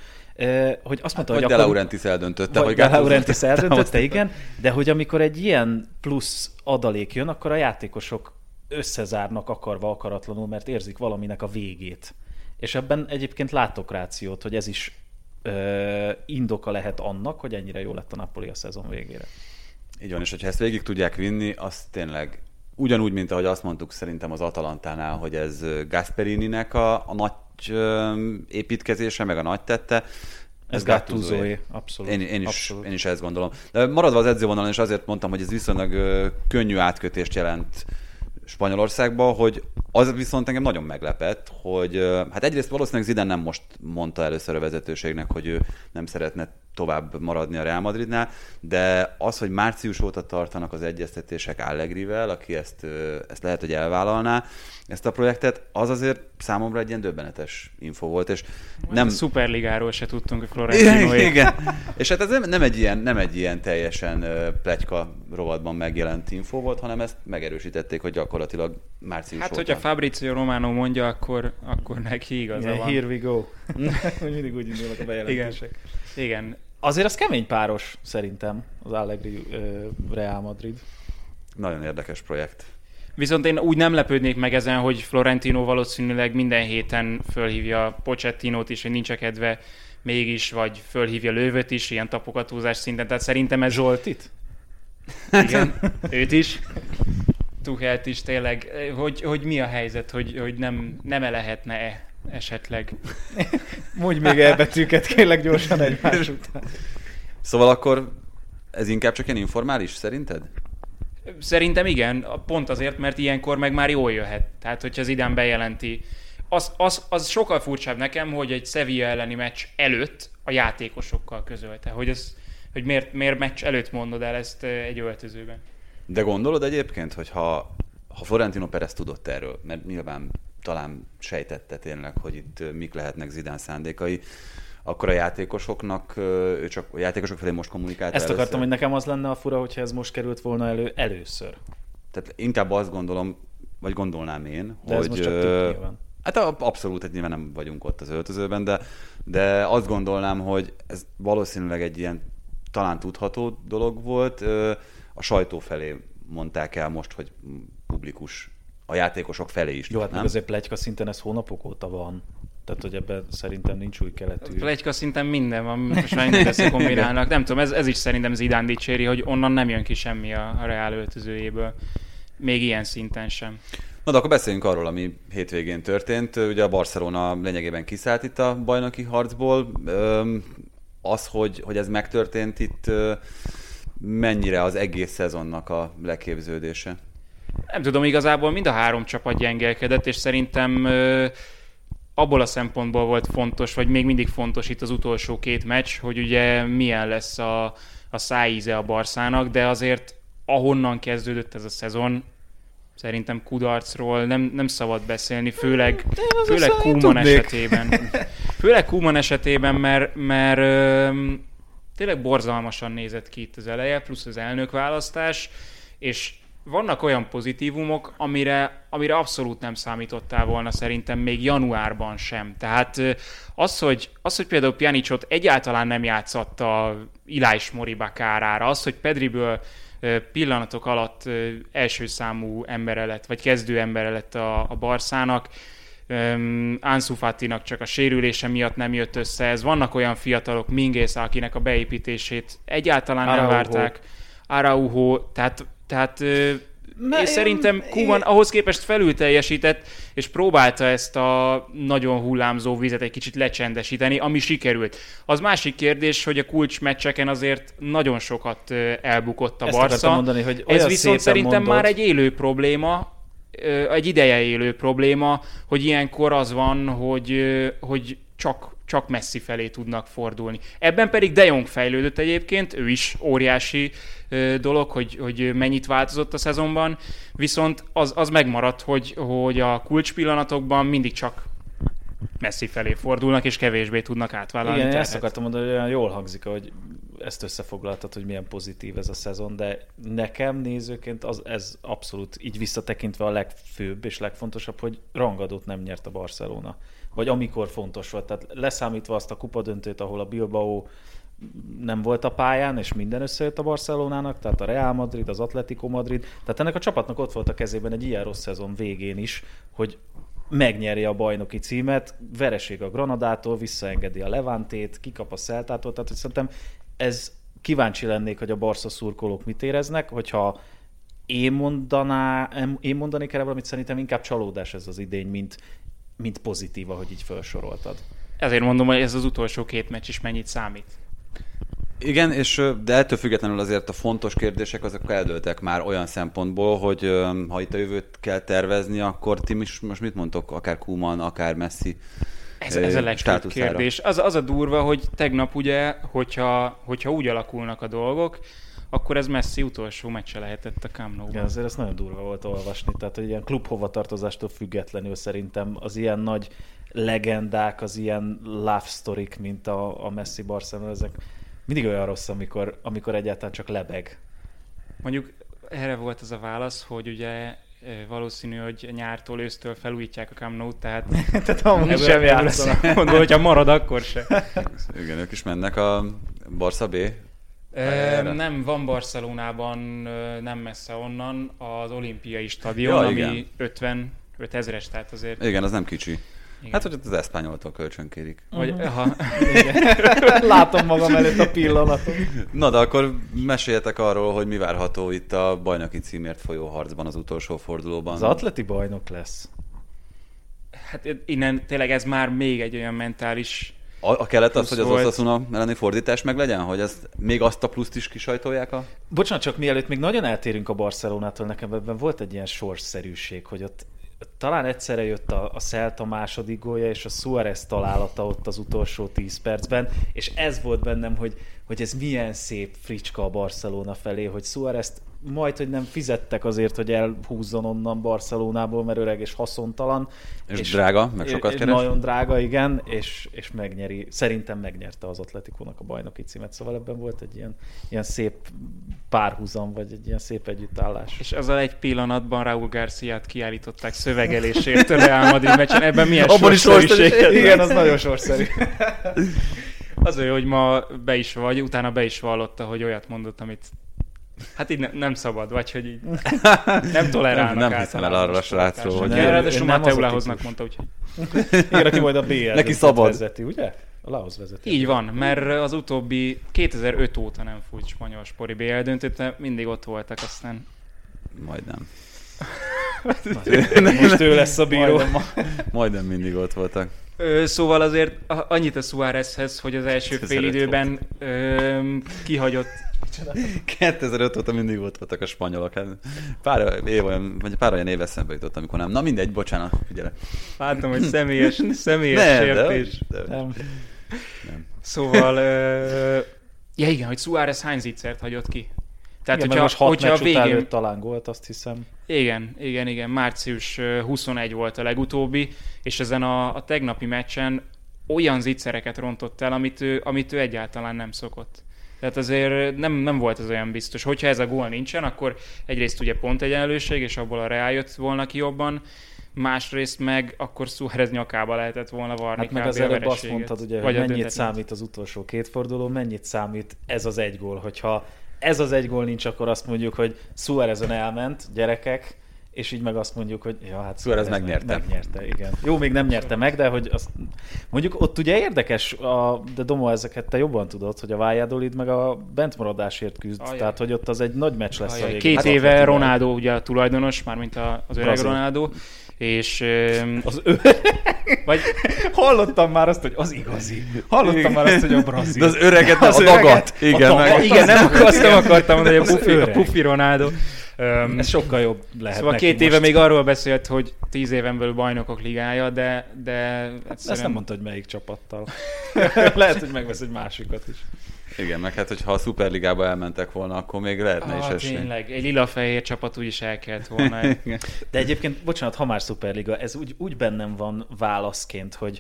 hogy azt mondta, hát, hogy De akkor... Laurentiis eldöntötte, vagy hogy Laurentiis eldöntötte, [LAUGHS] igen, de hogy amikor egy ilyen plusz adalék jön, akkor a játékosok összezárnak akarva akaratlanul, mert érzik valaminek a végét. És ebben egyébként látok rációt, hogy ez is ö, indoka lehet annak, hogy ennyire jó lett a Napoli a szezon végére. Így van, és hogyha ezt végig tudják vinni, az tényleg ugyanúgy, mint ahogy azt mondtuk szerintem az Atalantánál, hogy ez Gasperininek a, a nagy építkezése, meg a nagy tette, ez Gattusoé, abszolút. Én, én, is, abszolút. én is ezt gondolom. De maradva az edzővonalon, és azért mondtam, hogy ez viszonylag könnyű átkötést jelent Spanyolországba, hogy az viszont engem nagyon meglepett, hogy hát egyrészt valószínűleg Zidane nem most mondta először a vezetőségnek, hogy ő nem szeretne tovább maradni a Real Madridnál, de az, hogy március óta tartanak az egyeztetések Allegrivel, aki ezt, ezt lehet, hogy elvállalná, ezt a projektet, az azért számomra egy ilyen döbbenetes info volt, és nem... A szuperligáról se tudtunk a Florentino igen, igen, és hát ez nem, nem, egy ilyen, nem egy ilyen teljesen pletyka rovatban megjelent info volt, hanem ezt megerősítették, hogy gyakorlatilag március Hát, óta. hogyha Fabrizio Romano mondja, akkor, akkor neki igaza yeah, van. Here we go. [LAUGHS] mindig úgy indulnak a bejelentések. Igen. Igen. Azért az kemény páros szerintem, az Allegri Real Madrid. Nagyon érdekes projekt. Viszont én úgy nem lepődnék meg ezen, hogy Florentino valószínűleg minden héten fölhívja Pochettinót is, hogy nincs a kedve mégis, vagy fölhívja Lővöt is, ilyen tapogatózás szinten. Tehát szerintem ez... Zsoltit? [LAUGHS] Igen, őt is. Tuhelt is tényleg. Hogy, hogy mi a helyzet, hogy, hogy nem, nem -e lehetne-e esetleg? [LAUGHS] Mondj még elbetűket kérlek gyorsan egymás után. Szóval akkor ez inkább csak ilyen informális, szerinted? Szerintem igen, pont azért, mert ilyenkor meg már jól jöhet. Tehát, hogyha az idán bejelenti, az, az, az sokkal furcsább nekem, hogy egy Sevilla elleni meccs előtt a játékosokkal közölte, hogy, ez, hogy miért, miért meccs előtt mondod el ezt egy öltözőben. De gondolod egyébként, hogy ha, ha Florentino Perez tudott erről, mert nyilván talán sejtette tényleg, hogy itt mik lehetnek Zidán szándékai, akkor a játékosoknak, ő csak a játékosok felé most kommunikált Ezt először. akartam, hogy nekem az lenne a fura, hogyha ez most került volna elő először. Tehát inkább azt gondolom, vagy gondolnám én, de hogy... Ez most csak tük, Hát abszolút, hogy nyilván nem vagyunk ott az öltözőben, de, de azt gondolnám, hogy ez valószínűleg egy ilyen talán tudható dolog volt. A sajtó felé mondták el most, hogy publikus a játékosok felé is. Jó, hát nem? azért plegyka szinten ez hónapok óta van. Tehát, hogy ebben szerintem nincs új keletű. Plegyka szinten minden van, most már mindent kombinálnak. Nem tudom, ez, ez is szerintem Zidane dicséri, hogy onnan nem jön ki semmi a, a Reál öltözőjéből. Még ilyen szinten sem. Na de akkor beszéljünk arról, ami hétvégén történt. Ugye a Barcelona lényegében kiszállt itt a bajnoki harcból. az, hogy, hogy ez megtörtént itt, mennyire az egész szezonnak a leképződése? Nem tudom, igazából mind a három csapat gyengelkedett, és szerintem abból a szempontból volt fontos, vagy még mindig fontos itt az utolsó két meccs, hogy ugye milyen lesz a, a szájíze a Barszának, de azért ahonnan kezdődött ez a szezon, szerintem kudarcról nem, nem szabad beszélni, főleg, főleg Kuman esetében. [LAUGHS] Főleg Kuman esetében, mert, mert ö, tényleg borzalmasan nézett ki itt az eleje, plusz az elnökválasztás, és vannak olyan pozitívumok, amire, amire abszolút nem számítottál volna szerintem még januárban sem. Tehát az, hogy, az, hogy például Pjanicot egyáltalán nem játszott a Ilás Moriba kárára, az, hogy Pedriből pillanatok alatt első számú embere lett, vagy kezdő embere lett a, a Barszának, um, Ansu Fatinak csak a sérülése miatt nem jött össze. Ez vannak olyan fiatalok, Mingész, akinek a beépítését egyáltalán Araujo. nem várták. Araujo, tehát, tehát Na, és szerintem Kuman ahhoz képest felül teljesített, és próbálta ezt a nagyon hullámzó vizet egy kicsit lecsendesíteni, ami sikerült. Az másik kérdés, hogy a kulcsmeccseken azért nagyon sokat elbukott a Barca. mondani, hogy Ez viszont szerintem mondod. már egy élő probléma, egy ideje élő probléma, hogy ilyenkor az van, hogy, hogy csak csak messzi felé tudnak fordulni. Ebben pedig De Jong fejlődött egyébként, ő is óriási dolog, hogy, hogy mennyit változott a szezonban, viszont az, az megmaradt, hogy, hogy a kulcs pillanatokban mindig csak messzi felé fordulnak, és kevésbé tudnak átvállalni. Igen, terhet. ezt akartam mondani, hogy olyan jól hangzik, hogy ezt összefoglaltad, hogy milyen pozitív ez a szezon, de nekem nézőként az, ez abszolút így visszatekintve a legfőbb és legfontosabb, hogy rangadót nem nyert a Barcelona. Vagy amikor fontos volt. Tehát leszámítva azt a kupadöntőt, ahol a Bilbao nem volt a pályán, és minden összejött a Barcelonának, tehát a Real Madrid, az Atletico Madrid. Tehát ennek a csapatnak ott volt a kezében egy ilyen rossz szezon végén is, hogy megnyeri a bajnoki címet, vereség a Granadától, visszaengedi a Levantét, kikap a Celtától, tehát hogy szerintem ez kíváncsi lennék, hogy a Barca szurkolók mit éreznek, hogyha én, mondaná, én mondanék erre valamit, szerintem inkább csalódás ez az idény, mint, mint pozitív, ahogy így felsoroltad. Ezért mondom, hogy ez az utolsó két meccs is mennyit számít. Igen, és de ettől függetlenül azért a fontos kérdések azok eldőltek már olyan szempontból, hogy ha itt a jövőt kell tervezni, akkor ti is most mit mondtok, akár Kuman, akár Messi ez, ez a legfőbb kérdés. Az, az a durva, hogy tegnap ugye, hogyha, hogyha úgy alakulnak a dolgok, akkor ez messzi utolsó meccse lehetett a Camp nou Igen, azért ez nagyon durva volt olvasni. Tehát, hogy ilyen klubhovatartozástól függetlenül szerintem az ilyen nagy legendák, az ilyen love story mint a, a Messi Barcelona, ezek mindig olyan rossz, amikor, amikor egyáltalán csak lebeg. Mondjuk erre volt az a válasz, hogy ugye valószínű, hogy nyártól, ősztől felújítják a Camp Nou-t, tehát, [LAUGHS] tehát amúgy sem játszanak. Mondom, hogyha marad, akkor se. [LAUGHS] Igen, ők is mennek a Barca B E, nem, van Barcelonában, nem messze onnan, az olimpiai stadion, ja, ami 50 ezres, tehát azért... Igen, az nem kicsi. Igen. Hát, hogy az eszpányoltól kölcsönkérik. Vagy, uh-huh. aha. [LAUGHS] Látom magam előtt a pillanatot. Na, de akkor meséljetek arról, hogy mi várható itt a bajnoki címért folyó harcban az utolsó fordulóban. Az atleti bajnok lesz. Hát innen tényleg ez már még egy olyan mentális a, a kellett az, hogy az Osasuna elleni fordítás meg legyen? Hogy ezt, még azt a pluszt is kisajtolják a... Bocsánat, csak mielőtt még nagyon eltérünk a Barcelonától, nekem ebben volt egy ilyen sorsszerűség, hogy ott talán egyszerre jött a, a Celta második gólja, és a Suarez találata ott az utolsó 10 percben, és ez volt bennem, hogy, hogy ez milyen szép fricska a Barcelona felé, hogy suarez majd, hogy nem fizettek azért, hogy elhúzzon onnan Barcelonából, mert öreg és haszontalan. És, és drága, meg sokat keres. Nagyon drága, igen, és, és megnyeri, szerintem megnyerte az Atletikónak a bajnoki címet, szóval ebben volt egy ilyen, ilyen szép párhuzam, vagy egy ilyen szép együttállás. És ezzel egy pillanatban Raúl Garciát kiállították szövegelésért a Real Madrid meccsen, ebben milyen Abban is Igen, az nagyon sorszerű. Az olyan, hogy ma be is vagy, utána be is vallotta, hogy olyat mondott, amit Hát így ne, nem szabad, vagy hogy így [LAUGHS] nem tolerálnak Nem, nem hiszem el arra a srácról, hogy... Ráadásul Mateu Lahoznak mondta, úgyhogy... [LAUGHS] Igen, aki majd a BL Neki szabad. vezeti, ugye? A Lahoz vezeti. Így van, mert az utóbbi 2005 óta nem fújt spanyol spori BL döntőt, mindig ott voltak, aztán... Majdnem. Most ő lesz a bíró. Majdnem, majdnem mindig ott voltak. Ö, szóval azért annyit a Suárezhez, hogy az első 2005 fél időben ö, kihagyott 2005 óta mindig ott voltak a spanyolok. Hát Pár év olyan, vagy pár olyan év eszembe jutott, amikor nem. Na mindegy, bocsánat, figyelj. Látom, hogy személyes, személyes Ne, sértés. de, de, Nem. Szóval, ö, ja igen, hogy Suárez hány zicsert hagyott ki? Tehát, Igen, hogyha, most hat hogyha a végén... lőtt talán gólt, azt hiszem. Igen, igen, igen. Március ö, 21 volt a legutóbbi, és ezen a, a tegnapi meccsen olyan zicsereket rontott el, amit ő, amit ő egyáltalán nem szokott. Tehát azért nem, nem volt ez olyan biztos. Hogyha ez a gól nincsen, akkor egyrészt ugye pont egyenlőség, és abból a Real jött volna ki jobban, másrészt meg akkor Suárez nyakába lehetett volna varni Hát meg az előbb azt mondtad, ugye, hogy mennyit számít az utolsó két forduló, mennyit számít ez az egy gól. Hogyha ez az egy gól nincs, akkor azt mondjuk, hogy Suárezen elment, gyerekek, és így meg azt mondjuk, hogy ja, hát Suárez meg- megnyerte. Megnyerte, igen. Jó, még nem nyerte meg, de hogy azt, mondjuk ott ugye érdekes, a, de Domo ezeket te jobban tudod, hogy a Valladolid meg a bentmaradásért küzd, Ajaj. tehát hogy ott az egy nagy meccs lesz a Ajaj, végén. Két Hát éve. Ronaldo ugye a tulajdonos, mármint a, az öreg Brazil. Ronaldo, és Az ő... [LAUGHS] vagy Hallottam már azt, hogy az igazi. Hallottam már azt, hogy a brazil. De az öreget, Az a a Igen, tagat. meg, igen, nem, azt nem akartam mondani, hogy a pufi, a pufi Ronaldo. Um, Ez sokkal jobb lehet szóval neki két éve most. még arról beszélt, hogy tíz éven belül bajnokok ligája, de, de Ezt egyszerűen... nem mondta, hogy melyik csapattal. [LAUGHS] Lehet, hogy megvesz egy másikat is. igen, meg hát, hogyha a Superligába elmentek volna, akkor még lehetne is Ah, esély. tényleg, egy lila-fehér csapat úgyis el kellett volna. [LAUGHS] De egyébként, bocsánat, ha már Superliga, ez úgy, úgy bennem van válaszként, hogy,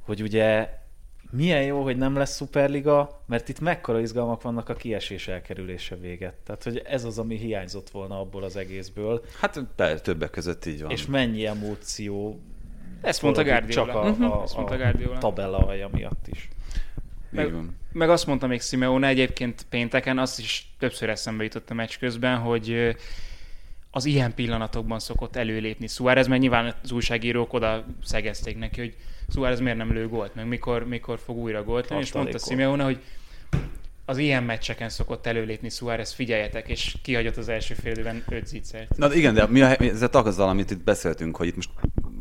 hogy ugye milyen jó, hogy nem lesz Superliga, mert itt mekkora izgalmak vannak a kiesés elkerülése véget. Tehát, hogy ez az, ami hiányzott volna abból az egészből, Hát per, többek között így van. és mennyi emóció Ezt mondta Guardiola. Csak a, Mhm, a, ezt mondta a tabella alja miatt is. van. Meg azt mondta még Simeone egyébként pénteken, azt is többször eszembe jutott a meccs közben, hogy az ilyen pillanatokban szokott előlépni Suárez, mert nyilván az újságírók oda szegezték neki, hogy Suárez miért nem lő gólt, meg mikor, mikor fog újra gólt lenni, és mondta. Simeone, hogy az ilyen meccseken szokott előlépni Suárez, figyeljetek, és kihagyott az első fél időben 5 zicsert. Na igen, de mi a, ez a azzal, amit itt beszéltünk, hogy itt most,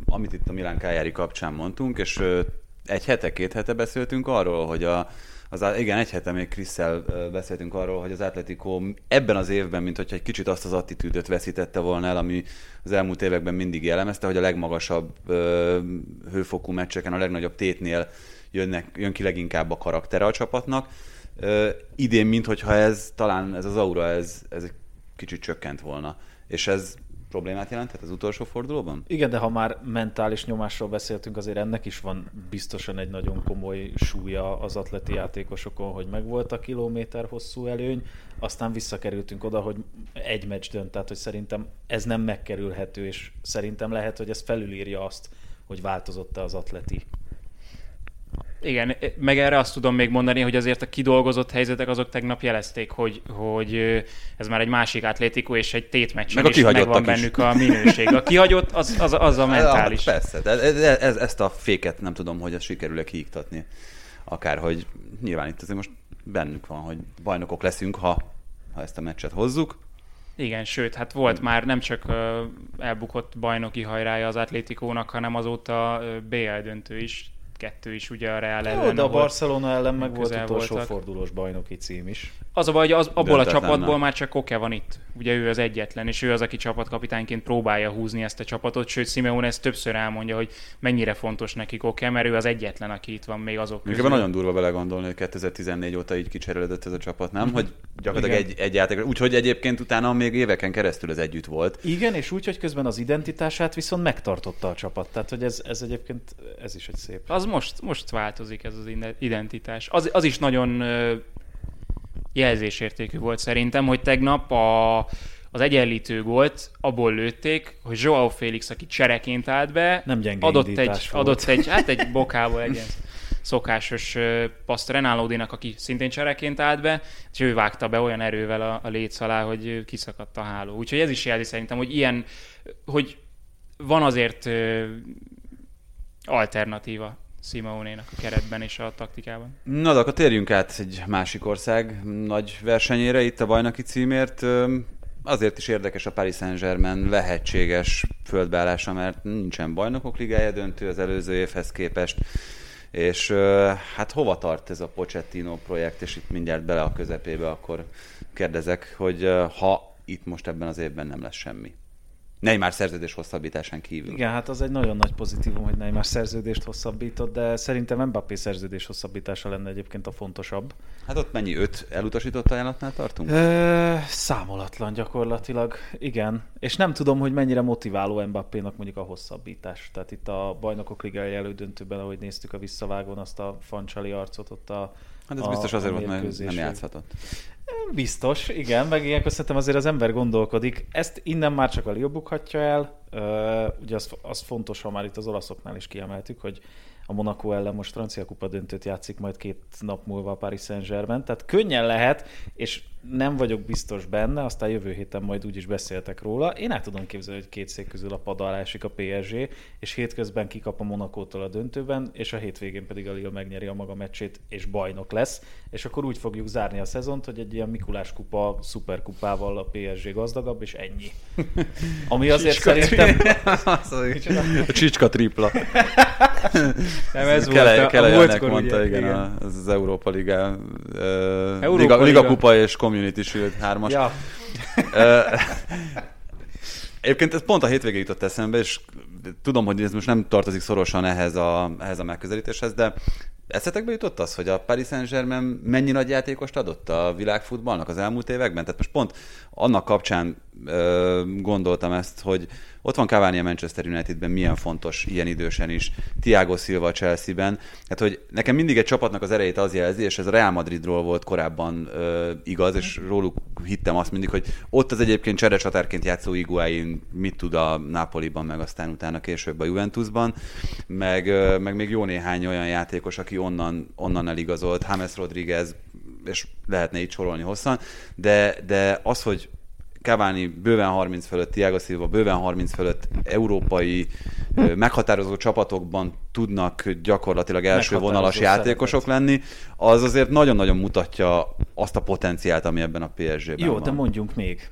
amit itt a Milán Kájári kapcsán mondtunk, és egy hete, két hete beszéltünk arról, hogy a, az, igen, egy hete még Krisszel ö, beszéltünk arról, hogy az Atletico ebben az évben, mint hogyha egy kicsit azt az attitűdöt veszítette volna el, ami az elmúlt években mindig jellemezte, hogy a legmagasabb ö, hőfokú meccseken, a legnagyobb tétnél jönnek, jön ki leginkább a karaktere a csapatnak. Ö, idén, minthogyha ez, talán ez az aura, ez, ez egy kicsit csökkent volna. És ez problémát jelenthet az utolsó fordulóban? Igen, de ha már mentális nyomásról beszéltünk, azért ennek is van biztosan egy nagyon komoly súlya az atleti játékosokon, hogy megvolt a kilométer hosszú előny, aztán visszakerültünk oda, hogy egy meccs dönt, tehát hogy szerintem ez nem megkerülhető, és szerintem lehet, hogy ez felülírja azt, hogy változott-e az atleti. Igen, meg erre azt tudom még mondani, hogy azért a kidolgozott helyzetek azok tegnap jelezték, hogy, hogy ez már egy másik atlétikó és egy tétmeccsen Meg a is megvan kihagyottak is. bennük a minőség. A kihagyott az, az, az a [LAUGHS] mentális. Hát persze, de ez, ez, ezt a féket nem tudom, hogy ezt sikerül-e kiiktatni. Akárhogy nyilván itt azért most bennük van, hogy bajnokok leszünk, ha, ha ezt a meccset hozzuk. Igen, sőt, hát volt már nem csak elbukott bajnoki hajrája az Atlétikónak, hanem azóta BL döntő is, kettő is ugye a Real ellen. Jó, de a Barcelona ellen meg volt utolsó voltak. fordulós bajnoki cím is. Az a baj, hogy az, abból a csapatból már csak Koke van itt. Ugye ő az egyetlen, és ő az, aki csapatkapitányként próbálja húzni ezt a csapatot, sőt Simeone ezt többször elmondja, hogy mennyire fontos neki Koke, mert ő az egyetlen, aki itt van még azok Még közül. ebben nagyon durva belegondolni, hogy 2014 óta így kicserélődött ez a csapat, nem? Hogy gyakorlatilag Igen. egy, egy játék. Úgyhogy egyébként utána még éveken keresztül ez együtt volt. Igen, és úgy, hogy közben az identitását viszont megtartotta a csapat. Tehát, hogy ez, ez egyébként, ez is egy szép. Az most, most változik ez az ide- identitás. Az, az is nagyon jelzésértékű volt szerintem, hogy tegnap a, az egyenlítő gólt abból lőtték, hogy Joao Félix, aki csereként állt be, Nem gyenge adott egy, volt. adott egy, hát egy [LAUGHS] bokából egy szokásos paszt Renalódinak, aki szintén csereként állt be, és ő vágta be olyan erővel a, a léc alá, hogy kiszakadt a háló. Úgyhogy ez is jelzi szerintem, hogy ilyen, hogy van azért alternatíva Simeone-nak a keretben és a taktikában. Na, de akkor térjünk át egy másik ország nagy versenyére itt a bajnoki címért. Azért is érdekes a Paris Saint-Germain lehetséges földbeállása, mert nincsen bajnokok ligája döntő az előző évhez képest, és hát hova tart ez a Pochettino projekt, és itt mindjárt bele a közepébe, akkor kérdezek, hogy ha itt most ebben az évben nem lesz semmi. Neymar szerződés hosszabbításán kívül. Igen, hát az egy nagyon nagy pozitívum, hogy Neymar szerződést hosszabbított, de szerintem Mbappé szerződés hosszabbítása lenne egyébként a fontosabb. Hát ott mennyi? Öt elutasított ajánlatnál tartunk? Ö, számolatlan gyakorlatilag, igen. És nem tudom, hogy mennyire motiváló Mbappénak mondjuk a hosszabbítás. Tehát itt a bajnokok ligai elődöntőben, ahogy néztük a visszavágón azt a fancsali arcot ott a Hát ez a, biztos azért volt, mert nem játszhatott. Biztos, igen, meg ilyenkor szerintem azért az ember gondolkodik. Ezt innen már csak a Lille bukhatja el. ugye az, az fontos, ha már itt az olaszoknál is kiemeltük, hogy a Monaco ellen most francia kupa döntőt játszik majd két nap múlva a Paris Saint-Germain, tehát könnyen lehet, és nem vagyok biztos benne, aztán jövő héten majd úgy is beszéltek róla. Én el tudom képzelni, hogy két szék közül a pad alá esik a PSG, és hétközben kikap a Monakótól a döntőben, és a hétvégén pedig a Lille megnyeri a maga meccsét, és bajnok lesz, és akkor úgy fogjuk zárni a szezont, hogy egy ilyen Mikulás kupa, szuperkupával a PSG gazdagabb, és ennyi. Ami [LAUGHS] azért Csicska szerintem... [LAUGHS] a csicska tripla. [LAUGHS] Nem, ez Kele, volt a, a múltkor, mondta, ugye, igen, igen. Az, az Európa Liga, uh, Európa Liga, Liga, Kupa és Community Shield 3-as. Ja. Egyébként ez pont a hétvégén jutott eszembe, és tudom, hogy ez most nem tartozik szorosan ehhez a, ehhez a megközelítéshez, de Eszetekbe jutott az, hogy a Paris Saint-Germain mennyi nagy játékost adott a világfutballnak az elmúlt években? Tehát most pont annak kapcsán ö, gondoltam ezt, hogy ott van Cavani a Manchester Unitedben, milyen fontos ilyen idősen is, Thiago Silva a Chelsea-ben. Hát, hogy nekem mindig egy csapatnak az erejét az jelzi, és ez a Real Madridról volt korábban ö, igaz, és róluk hittem azt mindig, hogy ott az egyébként cserecsatárként játszó Iguain mit tud a Napoliban, meg aztán utána később a Juventusban, meg, ö, meg még jó néhány olyan játékos, aki onnan, onnan eligazolt, James Rodriguez, és lehetne így sorolni hosszan, de, de az, hogy Cavani bőven 30 fölött, Thiago Silva bőven 30 fölött európai meghatározó csapatokban tudnak gyakorlatilag első vonalas játékosok lenni, az azért nagyon-nagyon mutatja azt a potenciált, ami ebben a PSG-ben Jó, van. de mondjunk még.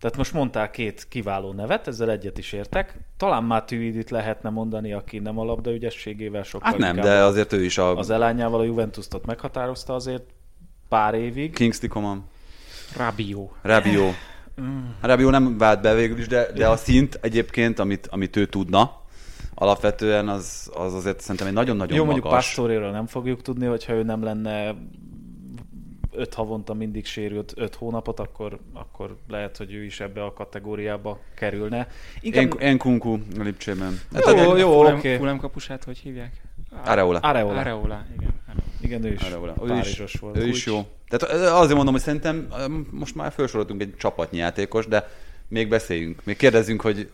Tehát most mondtál két kiváló nevet, ezzel egyet is értek. Talán Matuidit lehetne mondani, aki nem a labda ügyességével sokkal Hát nem, de azért ő is a... Az elányával a Juventus-t meghatározta azért pár évig. Kingsley Coman. Rabio. Rabio. Mm. Rabio nem vált be végül is, de, de a szint egyébként, amit, amit ő tudna, alapvetően az, az azért szerintem egy nagyon-nagyon Jó, magas. mondjuk Pastoréről nem fogjuk tudni, hogyha ő nem lenne öt havonta mindig sérült öt hónapot, akkor, akkor lehet, hogy ő is ebbe a kategóriába kerülne. Inkább... En, Enkunku a Lipcsében. Hát jó, jó, oké. Okay. Fulem kapusát hogy hívják? Areola. Areola. Areola, igen. Igen, ő is Areola. Ő is, volt. Ő is jó. Tehát azért mondom, hogy szerintem most már felsoroltunk egy csapatnyi játékos, de még beszéljünk, még kérdezzünk, hogy...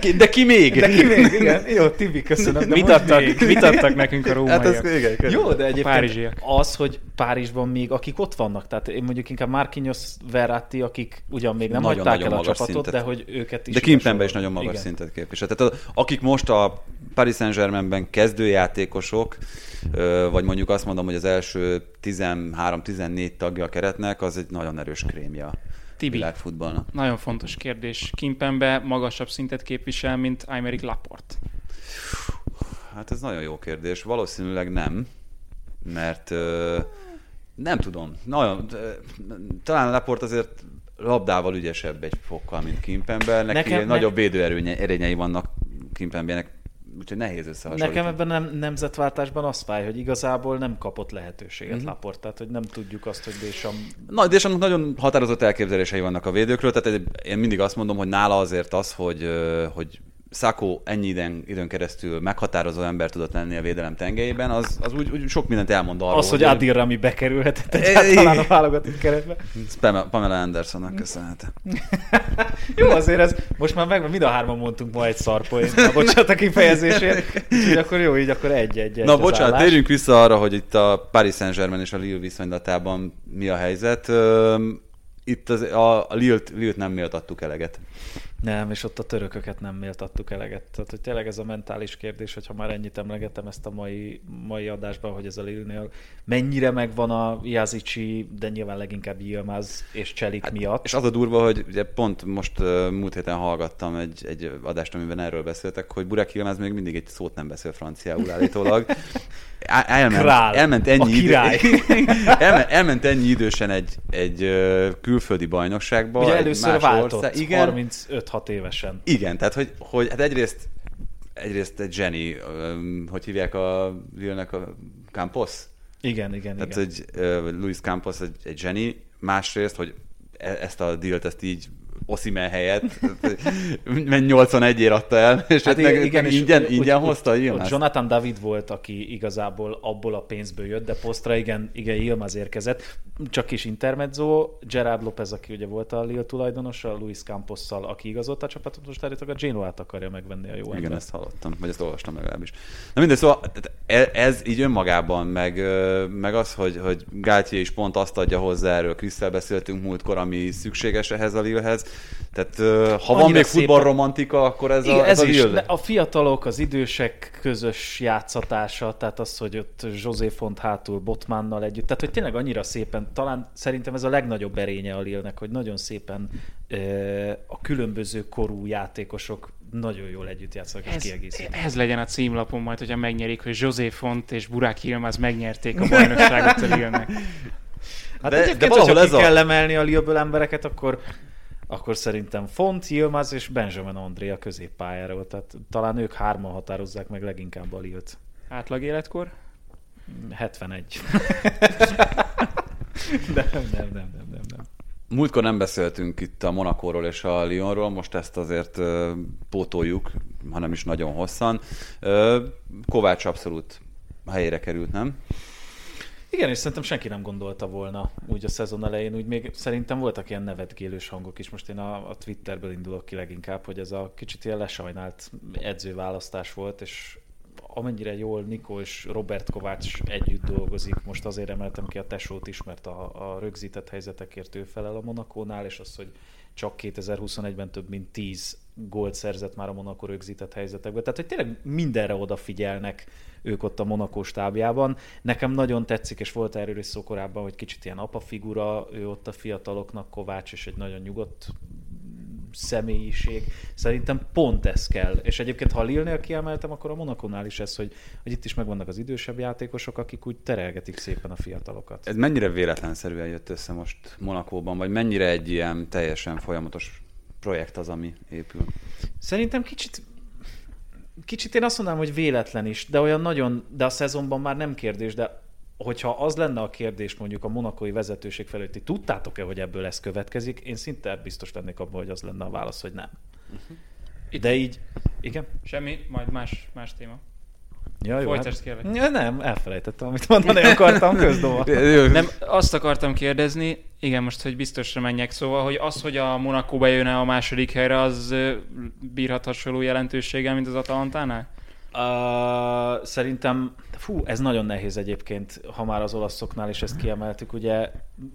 [LAUGHS] de ki még? De ki még, igen. [LAUGHS] Jó, Tibi, köszönöm. mit, adtak, még? mit adtak nekünk a rómaiak? Hát az, igen, Jó, de egyébként az, hogy Párizsban még akik ott vannak, tehát én mondjuk inkább Marquinhos, Verratti, akik ugyan még nem nagyon, hagyták nagyon el a csapatot, szintet. de hogy őket is... De Kimpemben is nagyon magas igen. szintet képvisel. Tehát akik most a Paris Saint-Germainben kezdőjátékosok, vagy mondjuk azt mondom, hogy az első 13-14 tagja a keretnek, az egy nagyon erős krémja. Tibi, világfutballnak. nagyon fontos kérdés. Kimpembe magasabb szintet képvisel, mint Aymeric Laport? Hát ez nagyon jó kérdés. Valószínűleg nem, mert nem tudom. Nagyon, talán Laport azért labdával ügyesebb egy fokkal, mint Kimpembe. Neki Nekem, nagyobb ne... védőerényei vannak Kimpembenek úgyhogy nehéz összehasonlítani. Nekem ebben nem, nemzetváltásban az fáj, hogy igazából nem kapott lehetőséget mm-hmm. Laport, tehát hogy nem tudjuk azt, hogy Désam... Na, Désamnak nagyon határozott elképzelései vannak a védőkről, tehát én mindig azt mondom, hogy nála azért az, hogy, hogy Szakó ennyi időn, időn keresztül meghatározó ember tudott lenni a védelem tengelyében, az, az úgy, úgy sok mindent elmond arról. Az, hogy, Adil Rami bekerülhetett egyáltalán a válogatott keretbe. Pamela Andersonnak köszönhet. [LAUGHS] Jó, azért ez most már meg, mind a hárman mondtunk ma egy szarpoint. Na, bocsánat a kifejezésért. Úgyhogy akkor jó, így akkor egy-egy. Na bocsánat, állás. térjünk vissza arra, hogy itt a Paris Saint-Germain és a Lille viszonylatában mi a helyzet. Itt az, a, a Lille-t, Lille-t nem méltattuk eleget. Nem, és ott a törököket nem méltattuk eleget. Tehát, hogy tényleg ez a mentális kérdés, hogyha már ennyit emlegetem ezt a mai, mai adásban, hogy ez a Lilnél mennyire megvan a Jazicsi, de nyilván leginkább Yilmaz és Cselik hát, miatt. És az a durva, hogy ugye pont most múlt héten hallgattam egy, egy adást, amiben erről beszéltek, hogy Burak Yilmaz még mindig egy szót nem beszél franciául állítólag. [LAUGHS] Elment, Král, elment ennyi idő, [LAUGHS] elment, elment ennyi idősen egy, egy külföldi bajnokságba. Ugye először váltott, ország. Igen, 35-6 évesen. Igen, tehát hogy, hogy hát egyrészt, egyrészt egy zseni, hogy hívják a Lille-nek a Campos? Igen, igen, Tehát, igen. hogy Luis Campos egy, egy zseni, másrészt, hogy e, ezt a dílt ezt így Oszimen helyett, mert 81 ér adta el, és hát, hát meg, igen, meg ingyen, és ingyen úgy, hozta úgy, Ilmaz. Jonathan David volt, aki igazából abból a pénzből jött, de posztra igen, igen Ilmaz érkezett. Csak kis intermezzo, Gerard Lopez, aki ugye volt a Lille tulajdonosa, Luis Camposszal, aki igazolt a csapatot, most állítólag a Genoa-t akarja megvenni a jó Igen, ezt hallottam, vagy ezt olvastam legalábbis. Na mindegy, szóval e- ez így önmagában, meg, meg az, hogy, hogy Gáltyé is pont azt adja hozzá, erről Krisztel beszéltünk múltkor, ami szükséges ehhez a Lillehez, tehát ha Annyira van még futballromantika, akkor ez Igen, a, ez, ez is, a, a fiatalok, az idősek közös játszatása, tehát az, hogy ott José Font hátul Botmannal együtt, tehát hogy tényleg annyira szépen, talán szerintem ez a legnagyobb erénye a Lille-nek, hogy nagyon szépen a különböző korú játékosok nagyon jól együtt játszanak és kiegészítik. Ez legyen a címlapon majd, hogyha megnyerik, hogy José Font és Burak Yilmaz megnyerték a bajnokságot a Lille-nek. Hát de, de valahol ez a... kell emelni a Lille-ből embereket, akkor akkor szerintem Font, Yilmaz és Benjamin André a középpályáról. Tehát talán ők hárman határozzák meg leginkább a Lilt. Átlag életkor? 71. [LAUGHS] nem, nem, nem, nem, nem, nem. Múltkor nem beszéltünk itt a Monakóról és a Lyonról, most ezt azért uh, pótoljuk, hanem is nagyon hosszan. Uh, Kovács abszolút helyére került, nem? Igen, és szerintem senki nem gondolta volna úgy a szezon elején, úgy még szerintem voltak ilyen nevetgélős hangok is. Most én a, a Twitterből indulok ki leginkább, hogy ez a kicsit ilyen lesajnált edzőválasztás volt, és amennyire jól Nikó és Robert Kovács együtt dolgozik, most azért emeltem ki a Tesót is, mert a, a rögzített helyzetekért ő felel a Monakónál, és az, hogy csak 2021-ben több mint 10 gólt szerzett már a Monaco rögzített helyzetekben. Tehát, hogy tényleg mindenre odafigyelnek ők ott a Monaco stábjában. Nekem nagyon tetszik, és volt erről is szó korábban, hogy kicsit ilyen apa figura, ő ott a fiataloknak, Kovács, és egy nagyon nyugodt személyiség. Szerintem pont ez kell. És egyébként, ha Lille-nél kiemeltem, akkor a Monakonál is ez, hogy, hogy itt is megvannak az idősebb játékosok, akik úgy terelgetik szépen a fiatalokat. Ez mennyire véletlenszerűen jött össze most Monakóban, vagy mennyire egy ilyen teljesen folyamatos projekt az, ami épül? Szerintem kicsit kicsit én azt mondanám, hogy véletlen is, de olyan nagyon, de a szezonban már nem kérdés, de hogyha az lenne a kérdés mondjuk a monakói vezetőség felé, hogy tudtátok-e, hogy ebből ez következik, én szinte biztos lennék abban, hogy az lenne a válasz, hogy nem. Uh-huh. De így, igen? Semmi, majd más, más téma. Ja, jó, hát, kérlek. Ja, nem, elfelejtettem, amit mondani akartam közdova. [LAUGHS] nem, azt akartam kérdezni, igen, most, hogy biztosra menjek, szóval, hogy az, hogy a Monaco bejönne a második helyre, az bírhat hasonló jelentőséggel, mint az Atalantánál? Uh, szerintem, fú, ez nagyon nehéz egyébként, ha már az olaszoknál is ezt kiemeltük, ugye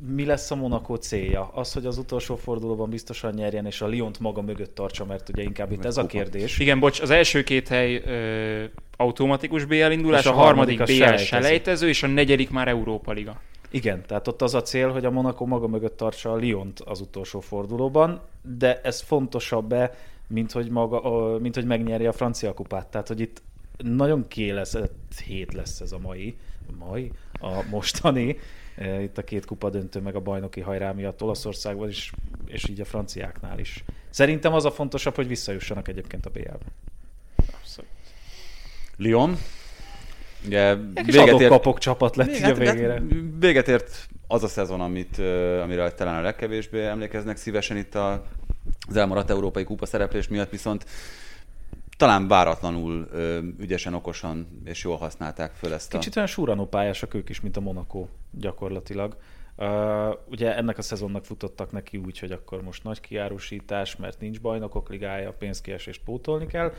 mi lesz a Monaco célja? Az, hogy az utolsó fordulóban biztosan nyerjen, és a Lyont maga mögött tartsa, mert ugye inkább itt ez a kérdés. Igen, bocs, az első két hely ö, automatikus BL indulás, a, a harmadik, harmadik BL selejtező. selejtező, és a negyedik már Európa Liga. Igen, tehát ott az a cél, hogy a Monaco maga mögött tartsa a Lyont az utolsó fordulóban, de ez fontosabb-e, mint hogy, maga, mint hogy megnyerje a francia kupát. Tehát, hogy itt nagyon kiélezett hét lesz ez a mai, mai, a mostani, e, itt a két kupa döntő meg a bajnoki hajrá miatt Olaszországban is, és így a franciáknál is. Szerintem az a fontosabb, hogy visszajussanak egyébként a BL-be. Lyon. Ugye véget ért, kapok csapat lett véget, a végére. Véget ért az a szezon, amit, amire talán a legkevésbé emlékeznek szívesen itt a, az elmaradt európai kupa szereplés miatt, viszont talán váratlanul ügyesen, okosan és jól használták föl ezt a... Kicsit olyan súranó pályásak ők is, mint a Monaco gyakorlatilag. Uh, ugye ennek a szezonnak futottak neki úgy, hogy akkor most nagy kiárusítás, mert nincs bajnokok ligája, pénzkiesést pótolni kell.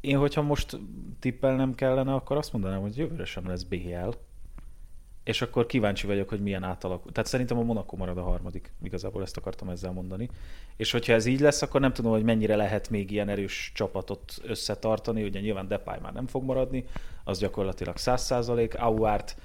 Én, hogyha most tippelnem kellene, akkor azt mondanám, hogy jövőre sem lesz BL. És akkor kíváncsi vagyok, hogy milyen átalakul. Tehát szerintem a Monaco marad a harmadik, igazából ezt akartam ezzel mondani. És hogyha ez így lesz, akkor nem tudom, hogy mennyire lehet még ilyen erős csapatot összetartani. Ugye nyilván Depay már nem fog maradni, az gyakorlatilag 100%. Auárt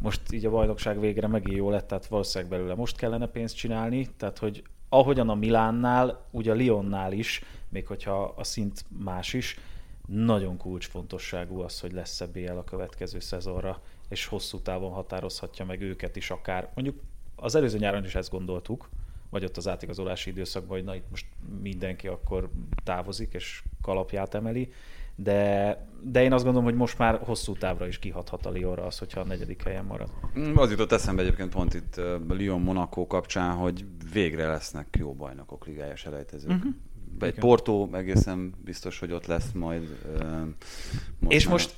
most így a bajnokság végre megint jó lett, tehát valószínűleg belőle most kellene pénzt csinálni, tehát hogy ahogyan a Milánnál, ugye a Lyonnál is, még hogyha a szint más is, nagyon kulcsfontosságú az, hogy lesz-e BL a következő szezonra, és hosszú távon határozhatja meg őket is akár. Mondjuk az előző nyáron is ezt gondoltuk, vagy ott az átigazolási időszakban, hogy na itt most mindenki akkor távozik és kalapját emeli, de, de én azt gondolom, hogy most már hosszú távra is kihathat a Lyonra az, hogyha a negyedik helyen marad. Mm, Az jutott eszembe egyébként pont itt Lyon-Monaco kapcsán, hogy végre lesznek jó bajnokok ligája selejtezők. Uh-huh. Egy Igen. Porto egészen biztos, hogy ott lesz majd. Most És már- most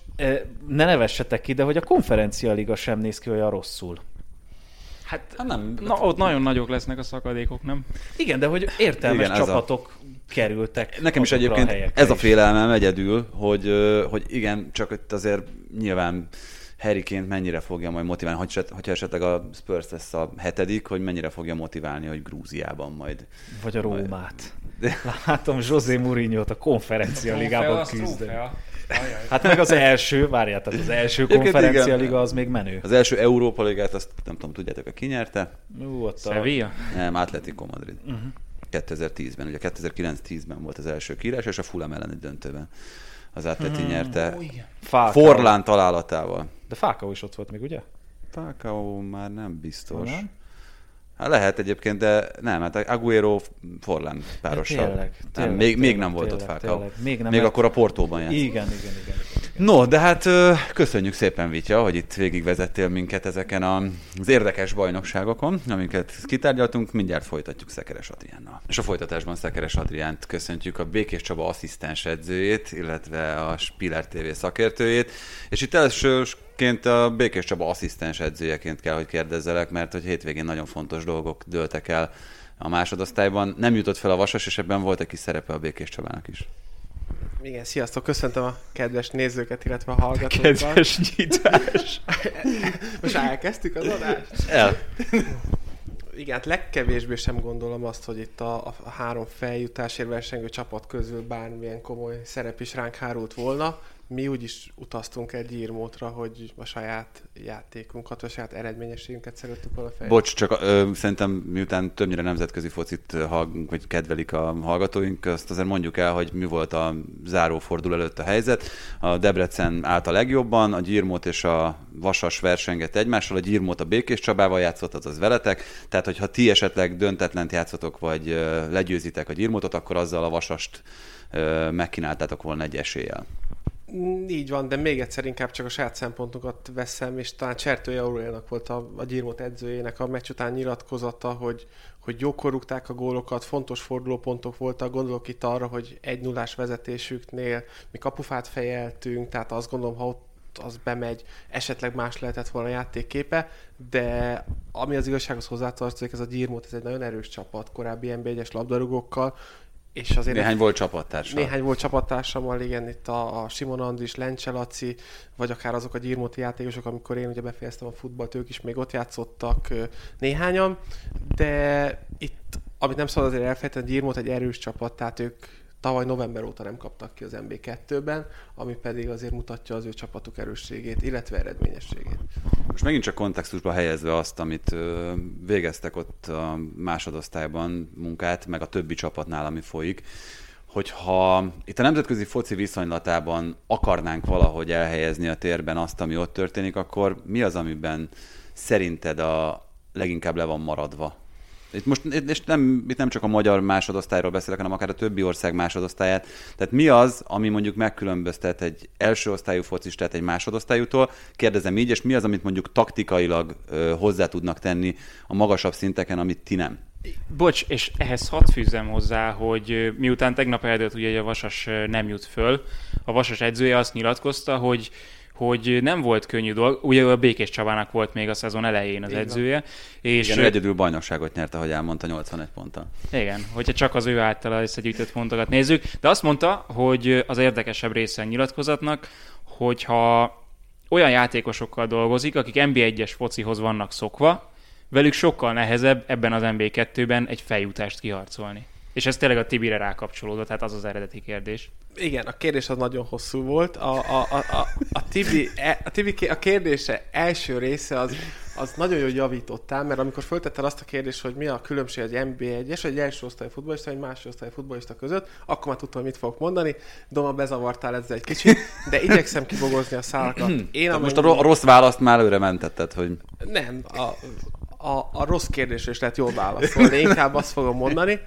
ne nevessetek ki, de hogy a konferencia liga sem néz ki olyan rosszul. Hát, Hát nem, na, ott nagyon nagyok lesznek a szakadékok, nem? Igen, de hogy értelmes Igen, ez a- csapatok kerültek Nekem is a egyébként helyekre ez a is. félelmem egyedül, hogy, hogy igen, csak itt azért nyilván Harryként mennyire fogja majd motiválni, hogy, hogyha esetleg a Spurs lesz a hetedik, hogy mennyire fogja motiválni, hogy Grúziában majd. Vagy a Rómát. Látom José Mourinho-t a konferencia ligában küzdeni. Hát meg az első, várjál, tehát az első konferencia liga az még menő. Az első Európa Ligát, azt nem tudom, tudjátok, ki nyerte? Ú, ott a... Sevilla? Nem, Atletico Madrid. Uh-huh. 2010-ben, ugye 2009-10-ben volt az első kiírás, és a Fulham ellen egy döntőben. Az Atleti hmm. nyerte. Forlán találatával. De Falcao is ott volt még, ugye? Falcao már nem biztos. Nem? Hát lehet egyébként, de nem, hát Aguero Forlán párossal. Hát tényleg, nem, tényleg, még, még tényleg, nem volt ott tényleg, Falcao. tényleg. Még nem, még akkor a Portóban játszott. Igen, igen, igen. igen. No, de hát köszönjük szépen, Vitya, hogy itt végigvezettél minket ezeken az érdekes bajnokságokon, amiket kitárgyaltunk, mindjárt folytatjuk Szekeres Adriánnal. És a folytatásban Szekeres Adriánt köszöntjük a Békés Csaba asszisztens edzőjét, illetve a Spiller TV szakértőjét, és itt elsőként a Békés Csaba asszisztens edzőjeként kell, hogy kérdezzelek, mert hogy hétvégén nagyon fontos dolgok dőltek el a másodosztályban. Nem jutott fel a Vasas, és ebben volt egy kis szerepe a Békés Csabának is. Igen, sziasztok, köszöntöm a kedves nézőket, illetve a hallgatókat. nyitás. [LAUGHS] Most elkezdtük az adást? El. [LAUGHS] Igen, hát legkevésbé sem gondolom azt, hogy itt a, a három feljutásért versengő csapat közül bármilyen komoly szerep is ránk hárult volna. Mi úgy utaztunk egy írmótra, hogy a saját játékunkat, a saját eredményességünket szerettük volna fel. Bocs, csak ö, szerintem miután többnyire nemzetközi focit ö, hallg- vagy kedvelik a hallgatóink, azt azért mondjuk el, hogy mi volt a zárófordul előtt a helyzet. A Debrecen állt a legjobban, a Gyirmót és a Vasas versengett egymással, a Gyirmót a Békés Csabával játszott, azaz veletek, tehát hogyha ti esetleg döntetlent játszotok, vagy legyőzitek a Gyirmótot, akkor azzal a Vasast megkínáltátok volna egy eséllyel. Így van, de még egyszer inkább csak a saját szempontokat veszem, és talán Csertője Auréliának volt a, a Gyirmot edzőjének a meccs után nyilatkozata, hogy, hogy jókor rúgták a gólokat, fontos fordulópontok voltak, gondolok itt arra, hogy egy nullás vezetésüknél mi kapufát fejeltünk, tehát azt gondolom, ha ott az bemegy, esetleg más lehetett volna a játékképe, de ami az igazsághoz hozzátartozik, ez a Gyirmot, ez egy nagyon erős csapat, korábbi NB1-es labdarúgókkal, és azért Néhány volt csapattársa. néhány volt csapattársammal, igen, itt a, a Simon Andris, Lencse Laci, vagy akár azok a gyirmóti játékosok, amikor én ugye befejeztem a futballt, ők is még ott játszottak néhányan, de itt, amit nem szabad azért elfelejteni, a Gyirmót egy erős csapat, tehát ők tavaly november óta nem kaptak ki az MB2-ben, ami pedig azért mutatja az ő csapatuk erősségét, illetve eredményességét. Most megint csak kontextusba helyezve azt, amit végeztek ott a másodosztályban munkát, meg a többi csapatnál, ami folyik, hogyha itt a nemzetközi foci viszonylatában akarnánk valahogy elhelyezni a térben azt, ami ott történik, akkor mi az, amiben szerinted a leginkább le van maradva? Itt most és nem, itt nem csak a magyar másodosztályról beszélek, hanem akár a többi ország másodosztályát. Tehát mi az, ami mondjuk megkülönböztet egy első osztályú focistát egy másodosztályútól? Kérdezem így, és mi az, amit mondjuk taktikailag ö, hozzá tudnak tenni a magasabb szinteken, amit ti nem? Bocs, és ehhez hadd fűzzem hozzá, hogy miután tegnap eldőlt ugye, a Vasas nem jut föl, a Vasas edzője azt nyilatkozta, hogy hogy nem volt könnyű dolog, ugye a Békés Csabának volt még a szezon elején az van. edzője, és Igen, ő egyedül bajnokságot nyerte, ahogy elmondta, 81 ponttal. Igen, hogyha csak az ő általa összegyűjtött pontokat nézzük. De azt mondta, hogy az érdekesebb része a nyilatkozatnak, hogyha olyan játékosokkal dolgozik, akik NB1-es focihoz vannak szokva, velük sokkal nehezebb ebben az NB2-ben egy feljutást kiharcolni. És ez tényleg a Tibire rákapcsolódott, tehát az az eredeti kérdés. Igen, a kérdés az nagyon hosszú volt. A, a, a, a, a, Tibi, e, a, Tibi, a kérdése első része az, az nagyon jól javítottál, mert amikor föltetted azt a kérdést, hogy mi a különbség egy NB1-es, egy első osztályú futbolista, egy második osztályú futbolista között, akkor már tudtam, mit fogok mondani. Doma, bezavartál ezzel egy kicsit, de igyekszem kibogozni a szálakat. Én amennyi... Most a rossz választ már előre mentetted, hogy... Nem, a, a, a rossz kérdésre is lehet jól válaszolni. Inkább azt fogom mondani,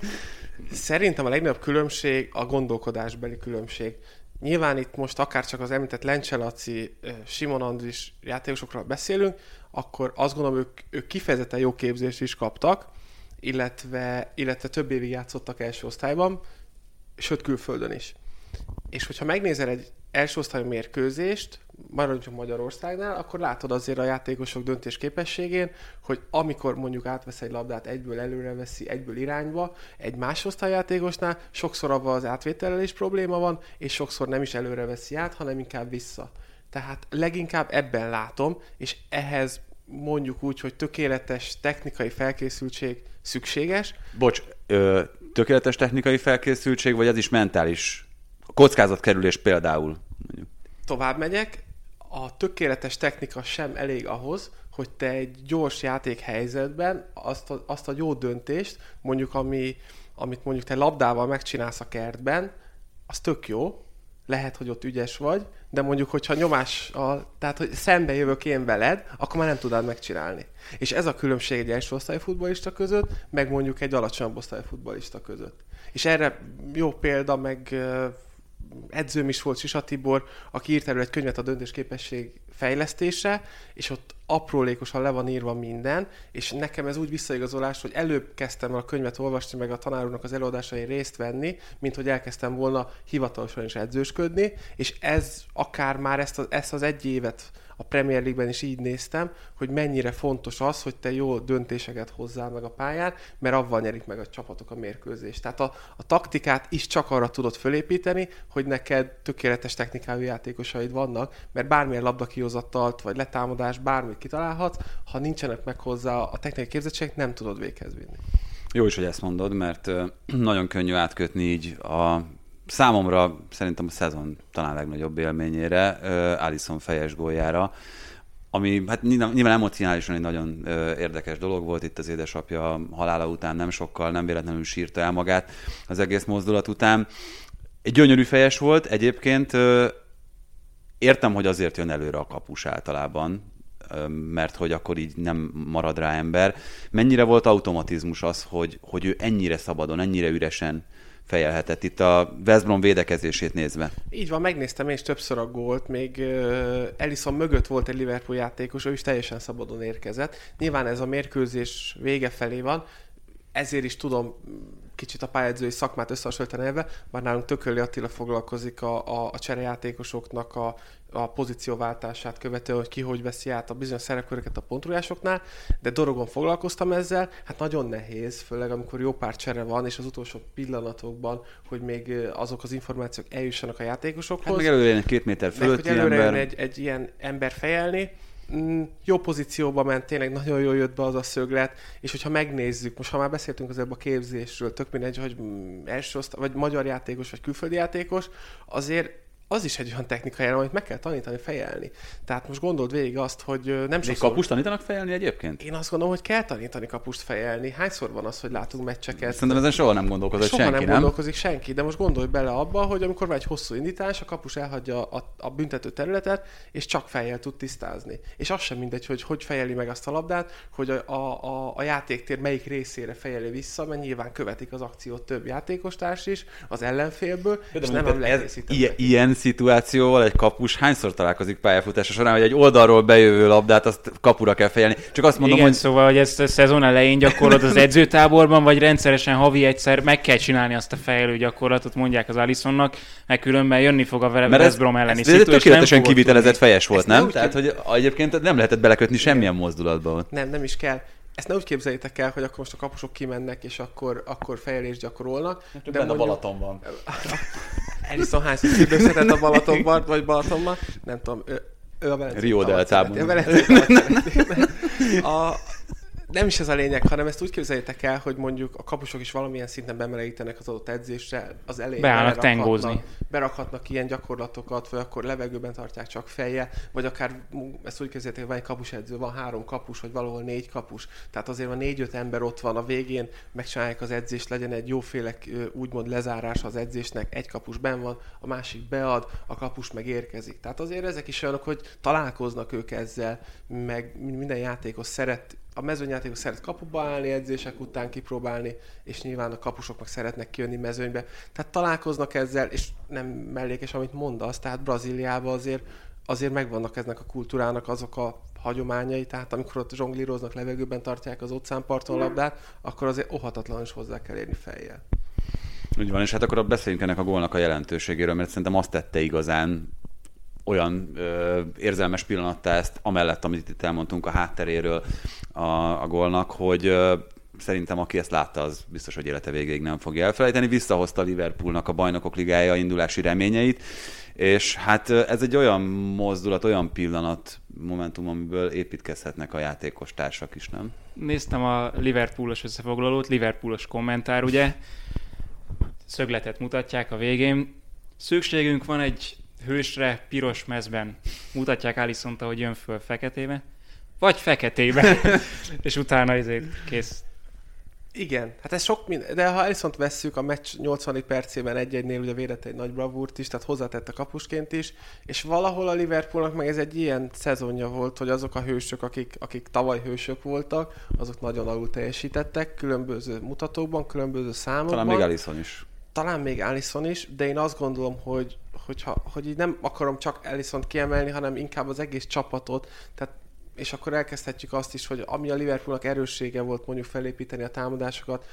Szerintem a legnagyobb különbség a gondolkodásbeli különbség. Nyilván itt most akár csak az említett Lencselaci, Simon Andris játékosokról beszélünk, akkor azt gondolom, ők, ők kifejezetten jó képzést is kaptak, illetve, illetve több évig játszottak első osztályban, sőt külföldön is. És hogyha megnézel egy első osztályú mérkőzést, maradjunk Magyarországnál, akkor látod azért a játékosok döntés képességén, hogy amikor mondjuk átvesz egy labdát, egyből előre veszi, egyből irányba, egy másosztályjátékosnál sokszor abban az átvétellel is probléma van, és sokszor nem is előre veszi át, hanem inkább vissza. Tehát leginkább ebben látom, és ehhez mondjuk úgy, hogy tökéletes technikai felkészültség szükséges. Bocs, ö, tökéletes technikai felkészültség, vagy az is mentális kockázatkerülés például? Mondjuk. Tovább megyek, a tökéletes technika sem elég ahhoz, hogy te egy gyors játék helyzetben azt a, azt a jó döntést, mondjuk ami, amit mondjuk te labdával megcsinálsz a kertben, az tök jó, lehet, hogy ott ügyes vagy, de mondjuk, hogyha nyomás, a, tehát hogy szembe jövök én veled, akkor már nem tudod megcsinálni. És ez a különbség egy első osztályú futbolista között, meg mondjuk egy alacsonyabb osztályú futbolista között. És erre jó példa, meg edzőm is volt Sisa Tibor, aki írt elő egy könyvet a döntésképesség fejlesztése, és ott aprólékosan le van írva minden, és nekem ez úgy visszaigazolás, hogy előbb kezdtem a könyvet olvasni, meg a tanároknak az előadásain részt venni, mint hogy elkezdtem volna hivatalosan is edzősködni, és ez akár már ezt az, ezt az egy évet a Premier League-ben is így néztem, hogy mennyire fontos az, hogy te jó döntéseket hozzál meg a pályán, mert avval nyerik meg a csapatok a mérkőzést. Tehát a, a taktikát is csak arra tudod fölépíteni, hogy neked tökéletes technikájú játékosaid vannak, mert bármilyen labdakihozatalt vagy letámadás, bármit kitalálhatsz, ha nincsenek meg hozzá a technikai képzettségek, nem tudod véghez vinni. Jó is, hogy ezt mondod, mert [CLEARS THROAT] nagyon könnyű átkötni így a számomra szerintem a szezon talán legnagyobb élményére, Alison fejes góljára, ami hát nyilván emocionálisan egy nagyon érdekes dolog volt itt az édesapja halála után, nem sokkal, nem véletlenül sírta el magát az egész mozdulat után. Egy gyönyörű fejes volt, egyébként értem, hogy azért jön előre a kapus általában, mert hogy akkor így nem marad rá ember. Mennyire volt automatizmus az, hogy, hogy ő ennyire szabadon, ennyire üresen fejelhetett itt a West Brom védekezését nézve. Így van, megnéztem és többször a gólt, még Ellison mögött volt egy Liverpool játékos, ő is teljesen szabadon érkezett. Nyilván ez a mérkőzés vége felé van, ezért is tudom kicsit a pályázói szakmát összehasonlítani ebbe, bár nálunk Tököli Attila foglalkozik a, a, a cserejátékosoknak a, a pozícióváltását követő, hogy ki hogy veszi át a bizonyos szerepköröket a pontrújásoknál, de dorogon foglalkoztam ezzel, hát nagyon nehéz, főleg amikor jó pár csere van, és az utolsó pillanatokban, hogy még azok az információk eljussanak a játékosokhoz. Hát meg előre egy két méter fölötti hogy előre ember. Egy, egy ilyen ember fejelni, jó pozícióba ment, tényleg nagyon jól jött be az a szöglet, és hogyha megnézzük, most ha már beszéltünk az a képzésről, tök mindegy, hogy mm, első osztály, vagy magyar játékos, vagy külföldi játékos, azért az is egy olyan technikai elem, amit meg kell tanítani fejelni. Tehát most gondold végig azt, hogy nem sok. kapust tanítanak fejelni egyébként? Én azt gondolom, hogy kell tanítani kapust fejelni. Hányszor van az, hogy látunk meccseket? Szerintem ezen soha nem gondolkozott soha senki, nem, nem gondolkozik senki, de most gondolj bele abba, hogy amikor van egy hosszú indítás, a kapus elhagyja a, a büntető területet, és csak fejjel tud tisztázni. És az sem mindegy, hogy hogy fejeli meg azt a labdát, hogy a, a, a, a játéktér melyik részére fejeli vissza, mert nyilván követik az akciót több játékostárs is az ellenfélből, de és nem ez, ilyen szituációval egy kapus hányszor találkozik pályafutása során, hogy egy oldalról bejövő labdát azt kapura kell fejelni. Csak azt mondom, Igen, hogy... szóval, hogy ezt a szezon elején gyakorlod az [LAUGHS] edzőtáborban, vagy rendszeresen havi egyszer meg kell csinálni azt a fejelő gyakorlatot, mondják az Alisonnak, mert különben jönni fog a West Brom elleni ez, ez tökéletesen kivitelezett fejes volt, nem? nem? Tehát, hogy egyébként nem lehetett belekötni semmilyen mozdulatba. Nem, nem is kell ezt ne úgy képzeljétek el, hogy akkor most a kapusok kimennek, és akkor, akkor fejelést gyakorolnak. Hát, de mondjuk... a Balaton van. [LAUGHS] Ellison hányszor szívőszetett a Balatonban, vagy Balatonban, nem tudom. Ő a Velencei Rio deltában. A [LAUGHS] nem is ez a lényeg, hanem ezt úgy képzeljétek el, hogy mondjuk a kapusok is valamilyen szinten bemelegítenek az adott edzésre, az elején Beállnak tengózni. berakhatnak ilyen gyakorlatokat, vagy akkor levegőben tartják csak fejjel, vagy akár ezt úgy képzeljétek, hogy van egy kapusedző, van három kapus, vagy valahol négy kapus. Tehát azért van négy-öt ember ott van a végén, megcsinálják az edzést, legyen egy jóféle úgymond lezárás az edzésnek, egy kapus ben van, a másik bead, a kapus meg érkezik. Tehát azért ezek is olyanok, hogy találkoznak ők ezzel, meg minden játékos szeret a mezőnyjátékos szeret kapuba állni, edzések után kipróbálni, és nyilván a kapusok meg szeretnek kijönni mezőnybe. Tehát találkoznak ezzel, és nem mellékes, amit mondasz, tehát Brazíliában azért, azért megvannak eznek a kultúrának azok a hagyományai, tehát amikor ott zsonglíroznak, levegőben tartják az óceánparton labdát, akkor azért ohatatlanul is hozzá kell érni fejjel. Úgy van, és hát akkor beszéljünk ennek a gólnak a jelentőségéről, mert szerintem azt tette igazán olyan ö, érzelmes pillanattá ezt, amellett, amit itt elmondtunk a hátteréről a, a gólnak, hogy ö, szerintem aki ezt látta, az biztos, hogy élete végéig nem fogja elfelejteni. Visszahozta Liverpoolnak a bajnokok ligája indulási reményeit, és hát ez egy olyan mozdulat, olyan pillanat, momentum, amiből építkezhetnek a játékos társak is, nem? Néztem a Liverpoolos összefoglalót, Liverpoolos kommentár, ugye? Szögletet mutatják a végén. Szükségünk van egy hősre piros mezben. Mutatják allison hogy jön föl feketébe. Vagy feketébe. [LAUGHS] és utána ezért kész. Igen, hát ez sok minden, de ha Alisont vesszük, a meccs 80. percében egy-egynél ugye védett egy nagy bravúrt is, tehát hozzátett a kapusként is, és valahol a Liverpoolnak meg ez egy ilyen szezonja volt, hogy azok a hősök, akik, akik tavaly hősök voltak, azok nagyon alul teljesítettek, különböző mutatókban, különböző számokban. Talán még Alisson is. talán még Allison is, de én azt gondolom, hogy, hogyha, hogy így nem akarom csak allison kiemelni, hanem inkább az egész csapatot, tehát és akkor elkezdhetjük azt is, hogy ami a Liverpoolnak erőssége volt mondjuk felépíteni a támadásokat,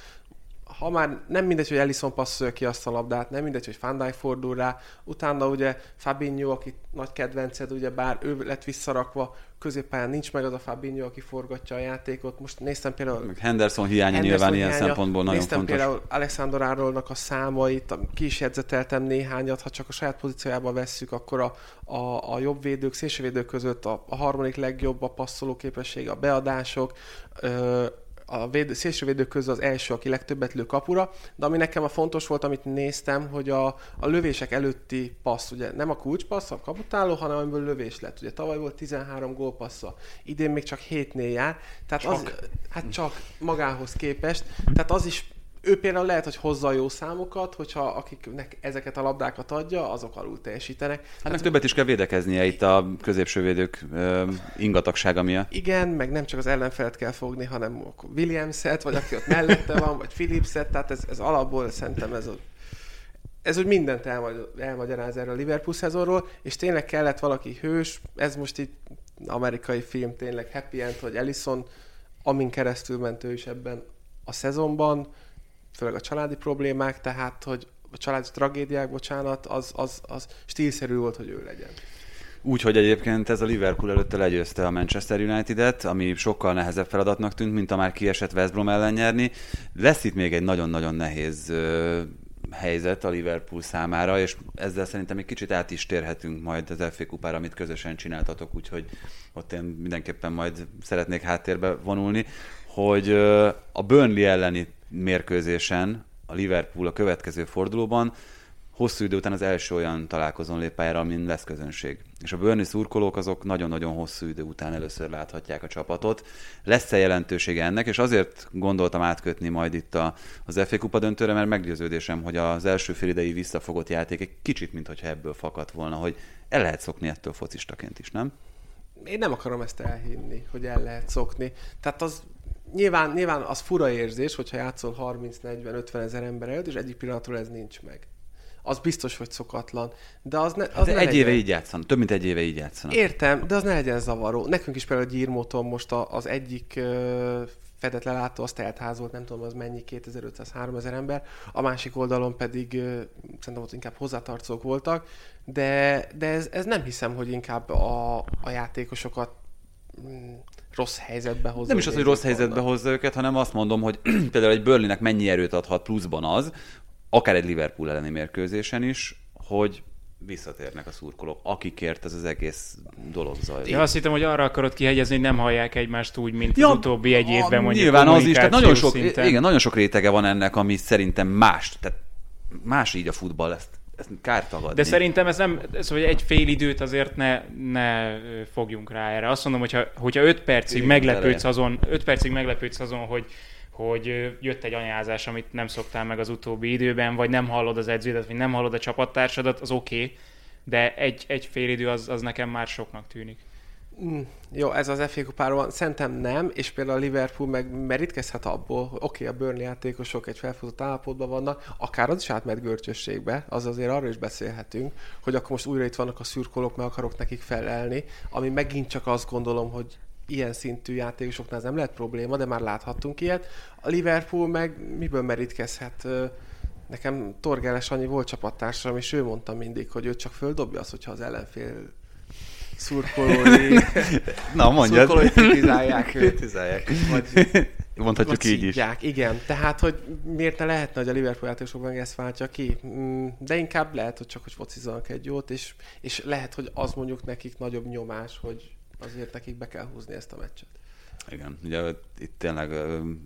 ha már nem mindegy, hogy Ellison passzolja ki azt a labdát, nem mindegy, hogy Van Dijk fordul rá, utána ugye Fabinho, aki nagy kedvenced, ugye bár ő lett visszarakva, középpályán nincs meg az a Fabinho, aki forgatja a játékot. Most néztem például Meg Henderson hiánya Henderson nyilván ilyen hiánya. szempontból nagyon Néztem fontos. például Alexander Arnoldnak a számait, ki is jegyzeteltem néhányat, ha csak a saját pozíciójában vesszük, akkor a, a, a jobb védők, szélsővédők között a, a harmadik legjobb a passzoló képessége, a beadások, ö, a védő, szélsővédők közül az első, aki legtöbbet lő kapura, de ami nekem a fontos volt, amit néztem, hogy a, a lövések előtti passz, ugye nem a kulcspassz, a kaputáló, hanem amiből lövés lett. Ugye tavaly volt 13 gólpassza, idén még csak 7-nél jár, tehát csak. az, hát csak magához képest, tehát az is ő például lehet, hogy hozza jó számokat, hogyha akiknek ezeket a labdákat adja, azok alul teljesítenek. Hát meg többet is kell védekeznie itt a középső védők ö, ingatagsága miatt. Igen, meg nem csak az ellenfelet kell fogni, hanem Williams-et, vagy aki ott mellette van, vagy Phillips-et, tehát ez, ez alapból szerintem ez a ez úgy mindent elmagy- elmagyaráz erről a Liverpool szezonról, és tényleg kellett valaki hős, ez most itt amerikai film tényleg happy end, hogy Ellison, amin keresztül ment ő is ebben a szezonban, főleg a családi problémák, tehát hogy a családi tragédiák, bocsánat, az, az, az stílszerű volt, hogy ő legyen. Úgy, hogy egyébként ez a Liverpool előtte legyőzte a Manchester United-et, ami sokkal nehezebb feladatnak tűnt, mint a már kiesett West Brom ellen nyerni. Lesz itt még egy nagyon-nagyon nehéz helyzet a Liverpool számára, és ezzel szerintem egy kicsit át is térhetünk majd az FA kupára, amit közösen csináltatok, úgyhogy ott én mindenképpen majd szeretnék háttérbe vonulni, hogy a Burnley elleni mérkőzésen a Liverpool a következő fordulóban hosszú idő után az első olyan találkozón lép pályára, amin lesz közönség. És a Burnley szurkolók azok nagyon-nagyon hosszú idő után először láthatják a csapatot. Lesz-e jelentősége ennek, és azért gondoltam átkötni majd itt a, az FA Kupa döntőre, mert meggyőződésem, hogy az első félidei visszafogott játék egy kicsit, mintha ebből fakadt volna, hogy el lehet szokni ettől focistaként is, nem? Én nem akarom ezt elhinni, hogy el lehet szokni. Tehát az nyilván, nyilván az fura érzés, hogyha játszol 30-40-50 ezer ember előtt, és egyik pillanatról ez nincs meg. Az biztos, hogy szokatlan. De az ne, az Az ne Hát egy legyen. éve így játszanak, több mint egy éve így játszanak. Értem, de az ne legyen zavaró. Nekünk is például Gyirmóton most a, az egyik ö, az teltház volt, nem tudom az mennyi, 2500-3000 ember, a másik oldalon pedig szerintem ott inkább hozzátartozók voltak, de, de ez, ez nem hiszem, hogy inkább a, a játékosokat mm, rossz helyzetbe hozza. Nem is az, hogy rossz helyzetbe hozza őket, hanem azt mondom, hogy [CLEARS THROAT] például egy Burnleynek mennyi erőt adhat pluszban az, akár egy Liverpool elleni mérkőzésen is, hogy visszatérnek a szurkolók, akikért ez az egész dolog zajlik. Ja, azt hittem, hogy arra akarod kihegyezni, hogy nem hallják egymást úgy, mint ja, az utóbbi egy évben mondjuk Nyilván az is, tehát nagyon sok, szinten. igen, nagyon sok rétege van ennek, ami szerintem más, tehát más így a futball, ezt, ezt kár tagadni. De szerintem ez nem, ez, hogy egy fél időt azért ne, ne fogjunk rá erre. Azt mondom, hogyha, hogyha öt percig igen, meglepődsz azon, öt percig meglepődsz azon, hogy hogy jött egy anyázás, amit nem szoktál meg az utóbbi időben, vagy nem hallod az edződet, vagy nem hallod a csapattársadat, az oké, okay, de egy, egy fél idő az, az nekem már soknak tűnik. Mm, jó, ez az FA kupáról van. Szerintem nem, és például a Liverpool meg merítkezhet abból, hogy oké, okay, a Burnley játékosok egy felfutott állapotban vannak, akár az is átmegy görcsösségbe, az azért arról is beszélhetünk, hogy akkor most újra itt vannak a szürkolók, meg akarok nekik felelni, ami megint csak azt gondolom, hogy ilyen szintű játékosoknál ez nem lehet probléma, de már láthattunk ilyet. A Liverpool meg miből merítkezhet? Nekem Torgeles annyi volt csapattársam, és ő mondta mindig, hogy ő csak földobja azt, hogyha az ellenfél szurkolói, [LAUGHS] Na, mondjad. szurkolói kritizálják őt. Kritizálják. Vagy, Mondhatjuk így is. Igen, tehát, hogy miért ne lehetne, hogy a Liverpool játékosokban ezt váltja ki? Mm, de inkább lehet, hogy csak, hogy focizzanak egy jót, és, és lehet, hogy az mondjuk nekik nagyobb nyomás, hogy azért nekik be kell húzni ezt a meccset. Igen, ugye itt tényleg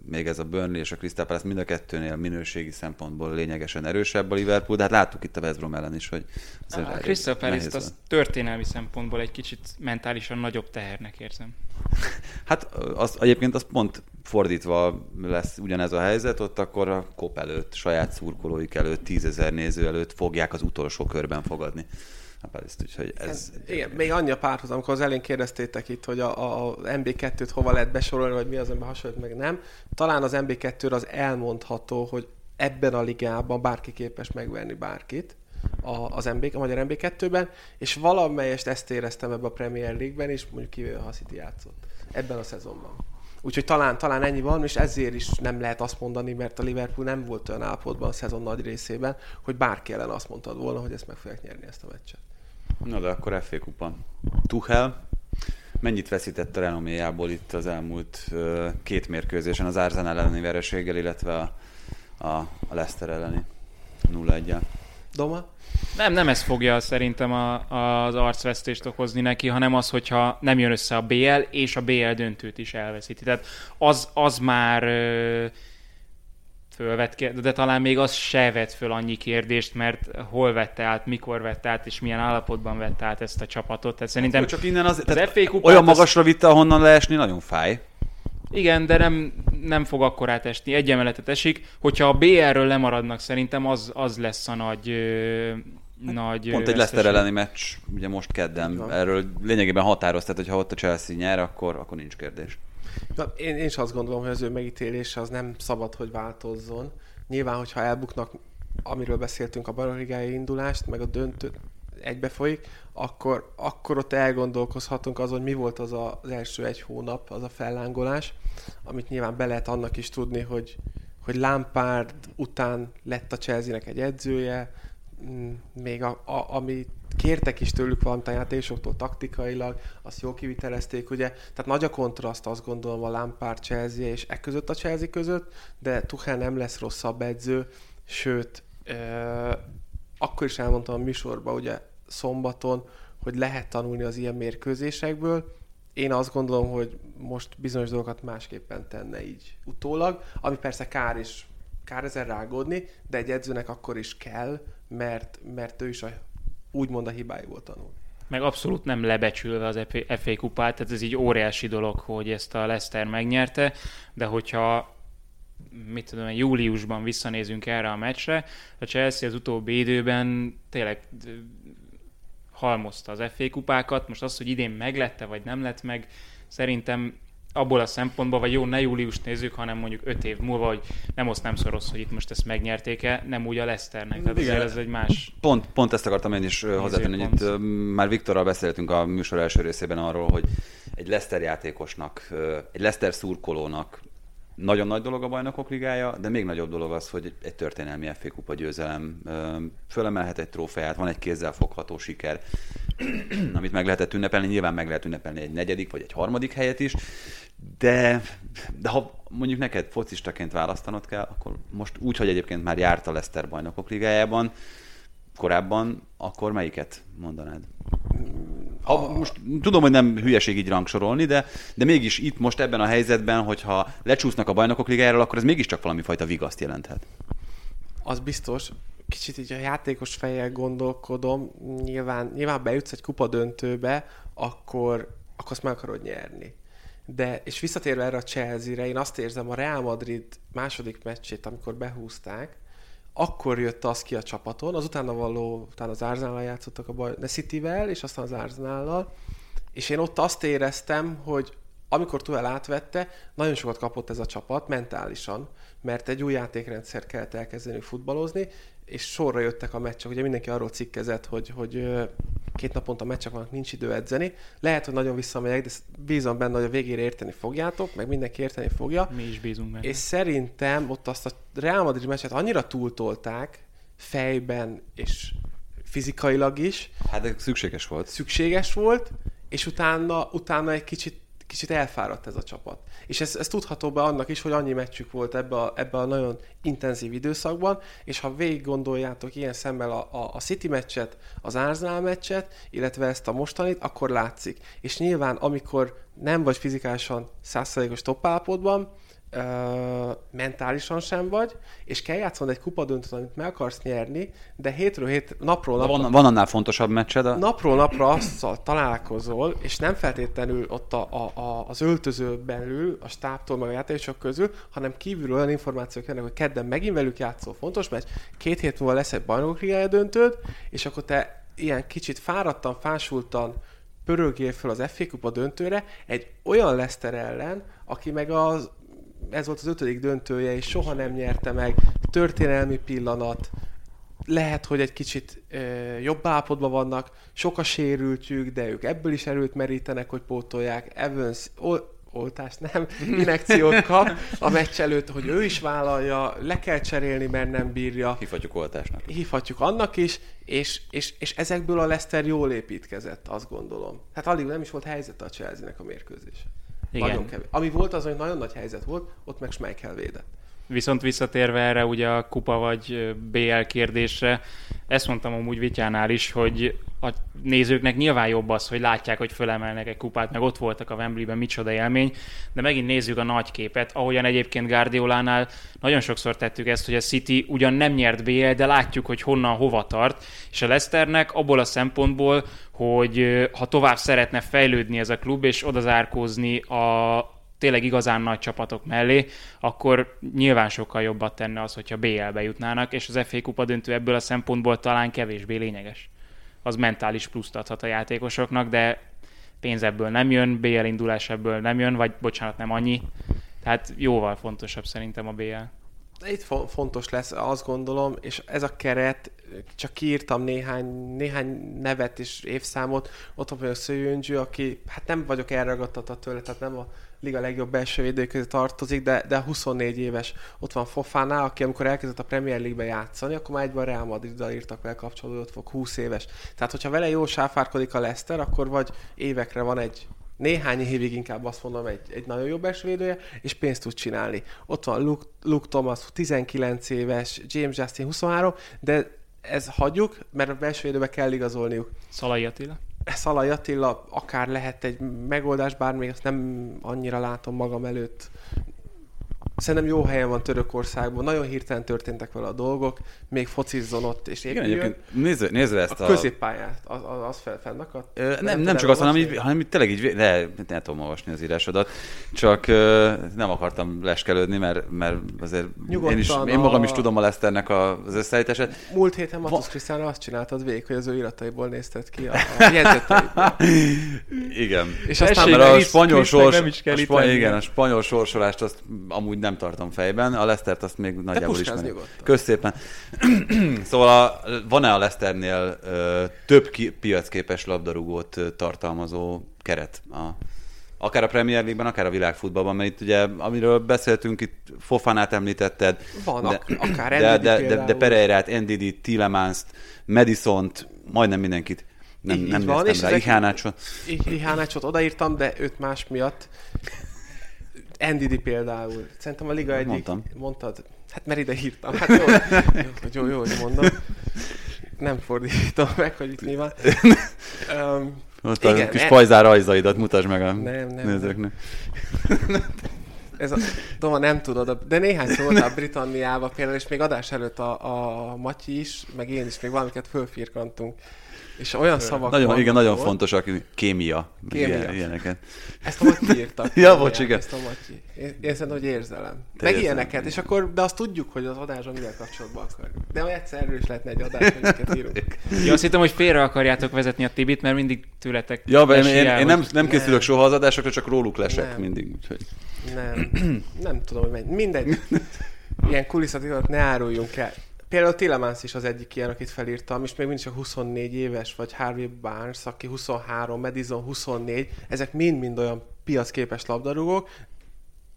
még ez a Burnley és a Crystal Palace mind a kettőnél minőségi szempontból lényegesen erősebb a Liverpool, de hát láttuk itt a West Brom ellen is, hogy a Crystal Palace az történelmi szempontból egy kicsit mentálisan nagyobb tehernek érzem. [LAUGHS] Hát az, egyébként az pont fordítva lesz ugyanez a helyzet, ott akkor a kop előtt, saját szurkolóik előtt, tízezer néző előtt fogják az utolsó körben fogadni a Pariszt, úgyhogy ez... ez igen, még annyi a párhuzam, amikor az elén kérdeztétek itt, hogy a, a MB2-t hova lehet besorolni, vagy mi az, amiben hasonlít, meg nem. Talán az MB2 az elmondható, hogy ebben a ligában bárki képes megverni bárkit, a, az MB, a magyar MB2-ben, és valamelyest ezt éreztem ebbe a Premier League-ben, és mondjuk kivéve ha City játszott ebben a szezonban. Úgyhogy talán, talán ennyi van, és ezért is nem lehet azt mondani, mert a Liverpool nem volt olyan állapotban a szezon nagy részében, hogy bárki ellen azt mondtad volna, hogy ezt meg fogják nyerni ezt a meccset. Na de akkor FA kupa. Tuchel, mennyit veszített a renoméjából itt az elmúlt két mérkőzésen az Arsenal elleni vereséggel, illetve a, a, a Leicester elleni 0-1-el? Doma? Nem, nem ez fogja szerintem a, az arcvesztést okozni neki, hanem az, hogyha nem jön össze a BL, és a BL döntőt is elveszíti. Tehát az, az már uh, fölvet de talán még az se vett föl annyi kérdést, mert hol vette át, mikor vette át, és milyen állapotban vette át ezt a csapatot. Tehát szerintem csak innen az, az FA olyan magasra vitte, ahonnan leesni, nagyon fáj. Igen, de nem, nem fog akkor átesni. Egy emeletet esik. Hogyha a BR-ről lemaradnak, szerintem az, az lesz a nagy, ö, nagy Pont egy Leicester elleni meccs, ugye most kedden, erről lényegében határoztat, hogy ha ott a Chelsea nyer, akkor, akkor nincs kérdés. Na, én, én is azt gondolom, hogy az ő megítélése az nem szabad, hogy változzon. Nyilván, hogyha elbuknak, amiről beszéltünk, a bajnokligai indulást, meg a döntő egybe folyik, akkor, akkor ott elgondolkozhatunk azon, hogy mi volt az a, az első egy hónap, az a fellángolás, amit nyilván be lehet annak is tudni, hogy, hogy Lampard után lett a Chelsea-nek egy edzője, mm, még a, a, ami kértek is tőlük valamit a játékosoktól taktikailag, azt jól kivitelezték, ugye? Tehát nagy a kontraszt azt gondolom a Lampard Chelsea és e között a Chelsea között, de Tuchel nem lesz rosszabb edző, sőt, euh, akkor is elmondtam a műsorban, ugye szombaton, hogy lehet tanulni az ilyen mérkőzésekből. Én azt gondolom, hogy most bizonyos dolgokat másképpen tenne így utólag, ami persze kár is, kár ezen rágódni, de egy edzőnek akkor is kell, mert, mert ő is a úgymond a hibáiból tanul. Meg abszolút nem lebecsülve az FA kupát, tehát ez így óriási dolog, hogy ezt a Leicester megnyerte, de hogyha mit tudom, júliusban visszanézünk erre a meccsre, a Chelsea az utóbbi időben tényleg halmozta az FA kupákat, most az, hogy idén meglette, vagy nem lett meg, szerintem abból a szempontból, vagy jó, ne július nézzük, hanem mondjuk öt év múlva, hogy nem azt nem szoros, hogy itt most ezt megnyerték-e, nem úgy a Leicesternek. Tehát Igen. ez egy más... Pont, pont ezt akartam én is hozzátenni, hogy itt már Viktorral beszéltünk a műsor első részében arról, hogy egy Leicester játékosnak, egy Leicester szurkolónak nagyon nagy dolog a bajnokok ligája, de még nagyobb dolog az, hogy egy történelmi FA kupa győzelem fölemelhet egy trófeát, van egy kézzel fogható siker, [CLEARS THROAT] amit meg lehetett ünnepelni, nyilván meg lehet ünnepelni egy negyedik vagy egy harmadik helyet is, de, de ha mondjuk neked focistaként választanod kell, akkor most úgy, hogy egyébként már járt a Leicester bajnokok ligájában, korábban, akkor melyiket mondanád? Ha, most tudom, hogy nem hülyeség így rangsorolni, de, de mégis itt most ebben a helyzetben, hogyha lecsúsznak a bajnokok ligájáról, akkor ez mégiscsak valami fajta vigaszt jelenthet. Az biztos. Kicsit így a játékos fejjel gondolkodom, nyilván, nyilván bejutsz egy kupa döntőbe, akkor, akkor azt meg akarod nyerni. De, és visszatérve erre a Chelsea-re, én azt érzem, a Real Madrid második meccsét, amikor behúzták, akkor jött az ki a csapaton, az utána való, utána az Arsenal játszottak a baj, de City-vel, és aztán az arsenal és én ott azt éreztem, hogy amikor Tuel átvette, nagyon sokat kapott ez a csapat mentálisan, mert egy új játékrendszer kellett elkezdeni futballozni, és sorra jöttek a meccsek. Ugye mindenki arról cikkezett, hogy, hogy két naponta meccsek vannak, nincs idő edzeni. Lehet, hogy nagyon visszamegyek, de bízom benne, hogy a végére érteni fogjátok, meg mindenki érteni fogja. Mi is bízunk benne. És szerintem ott azt a Real Madrid meccset annyira túltolták fejben és fizikailag is. Hát de szükséges volt. Szükséges volt, és utána, utána egy kicsit kicsit elfáradt ez a csapat. És ez, ez tudható be annak is, hogy annyi meccsük volt ebbe a, ebbe a nagyon intenzív időszakban, és ha végig gondoljátok ilyen szemmel a, a, a City meccset, az Arsenal meccset, illetve ezt a mostanit, akkor látszik. És nyilván, amikor nem vagy fizikálisan százszerékos toppállapotban, ö, mentálisan sem vagy, és kell játszanod egy kupadöntőt, amit meg akarsz nyerni, de hétről hét, napról napra... Van, van annál fontosabb meccsed? A... Napról napra azzal találkozol, és nem feltétlenül ott a, a, a, az öltöző belül, a stábtól, meg a játékosok közül, hanem kívül olyan információk jönnek, hogy kedden megint velük játszol, fontos meccs, két hét múlva lesz egy bajnokligája döntőd, és akkor te ilyen kicsit fáradtan, fásultan pörögjél fel az FA Kupa döntőre egy olyan Leicester ellen, aki meg az ez volt az ötödik döntője, és soha nem nyerte meg. Történelmi pillanat, lehet, hogy egy kicsit ö, jobb állapotban vannak, sok a sérültjük, de ők ebből is erőt merítenek, hogy pótolják. Evans ol, oltást nem, [LAUGHS] inekciót kap a meccs előtt, hogy ő is vállalja, le kell cserélni, mert nem bírja. Hívhatjuk oltásnak. Hívhatjuk annak is, és, és, és ezekből a Leicester jól építkezett, azt gondolom. Hát alig nem is volt helyzet a Chelsea-nek a mérkőzés. Igen. Nagyon kevés. Ami volt az, hogy nagyon nagy helyzet volt, ott meg Schmeichel védett. Viszont visszatérve erre ugye a kupa vagy BL kérdésre, ezt mondtam amúgy Vityánál is, hogy a nézőknek nyilván jobb az, hogy látják, hogy fölemelnek egy kupát, meg ott voltak a Wembleyben, micsoda élmény, de megint nézzük a nagy képet, ahogyan egyébként Guardiolánál nagyon sokszor tettük ezt, hogy a City ugyan nem nyert BL, de látjuk, hogy honnan hova tart, és a Leicesternek abból a szempontból, hogy ha tovább szeretne fejlődni ez a klub, és odazárkózni a tényleg igazán nagy csapatok mellé, akkor nyilván sokkal jobbat tenne az, hogyha BL-be jutnának, és az FA Kupa döntő ebből a szempontból talán kevésbé lényeges. Az mentális pluszt adhat a játékosoknak, de pénz ebből nem jön, BL indulás ebből nem jön, vagy bocsánat, nem annyi. Tehát jóval fontosabb szerintem a BL. Itt fontos lesz, azt gondolom, és ez a keret, csak kiírtam néhány, néhány nevet és évszámot, ott van a Szőjöngyű, aki, hát nem vagyok elragadtatva tőle, tehát nem a liga legjobb belső védő közé tartozik, de, de 24 éves. Ott van Fofana, aki amikor elkezdett a Premier League-be játszani, akkor már egyben Real Madrid-dal írtak vele kapcsolatban, ott fog 20 éves. Tehát, hogyha vele jól sáfárkodik a Leicester, akkor vagy évekre van egy néhány évig inkább azt mondom, egy, egy nagyon jó védője, és pénzt tud csinálni. Ott van Luke, Luke Thomas, 19 éves, James Justin 23, de ez hagyjuk, mert a belső védőbe kell igazolniuk. Szalai Attila? Szalai Attila akár lehet egy megoldás, bár még azt nem annyira látom magam előtt. Szerintem jó helyen van Törökországban, nagyon hirtelen történtek vele a dolgok, még focizzon ott, és épüljön. Igen, nézve, nézve ezt a... A középpályát, az, az fel, fennakadt? Ö, nem, nem, nem csak azt, hanem így, hanem így tényleg így, de nem tudom olvasni az írásodat, csak ö, nem akartam leskelődni, mert, mert azért én, is, én magam is tudom a Leszternek az összeállítását. Múlt héten Matusz Krisztánra azt csináltad végig, hogy az ő irataiból nézted ki a, a [LAUGHS] Igen. És aztán mert a spanyol sors, a spanyol, igen, a spanyol sorsolást azt amúgy nem tartom fejben, a Lesztert azt még nagyjából ismerem. Köszépen. [CLEARS THROAT] szóval a, van-e a Leszternél ö, több ki, piacképes labdarúgót ö, tartalmazó keret a akár a Premier League-ben, akár a világfutballban, mert itt ugye, amiről beszéltünk, itt Fofanát említetted. Van, de, akár [CLEARS THROAT] de, de, de, de Pereirát, NDD, Tillemans-t, Madison-t, majdnem mindenkit. Nem, így, nem van, néztem rá, Ihánácsot. Ihánácsot odaírtam, de őt más miatt. NDD például. Szerintem a liga egyik... Mondtam. Mondtad? Hát mert ide írtam. Hát jó, jó, jó, jó mondom. nem fordítom meg, hogy itt mi van. um, Ott a Igen, kis e- pajzár rajzaidat mutasd meg a Nem, nem, nézőknek. ez a, Doma, nem tudod, de néhány szó voltál Britanniába például, és még adás előtt a, a Matyi is, meg én is még valamiket fölfirkantunk. És olyan szavak Nagyon, igen, nagyon ott. fontosak, kémia, Kémia. Ilyen, ilyeneket. Ezt a Matyi írta. [LAUGHS] Ja, bocs, igen. Ezt a Matyi. Én, én szerintem, hogy érzelem. Meg érzelem, ilyeneket, igen. és akkor, de azt tudjuk, hogy az adásra mivel kapcsolatban akarjuk. De egyszer erről is lehetne egy adás, hogy írunk. [LAUGHS] Ja, azt hittem, hogy félre akarjátok vezetni a Tibit, mert mindig tőletek Ja, én, én, én nem, hogy- nem Nem. készülök soha az adásokra, csak róluk lesek Nem. mindig. Úgyhogy. Nem, nem tudom, hogy mennyi. Mindegy. [LAUGHS] Ilyen kulisszatilat ne áruljunk el. Például Tillemans is az egyik ilyen, akit felírtam, és még mindig csak 24 éves, vagy Harvey Barnes, aki 23, Madison 24, ezek mind-mind olyan piacképes labdarúgók,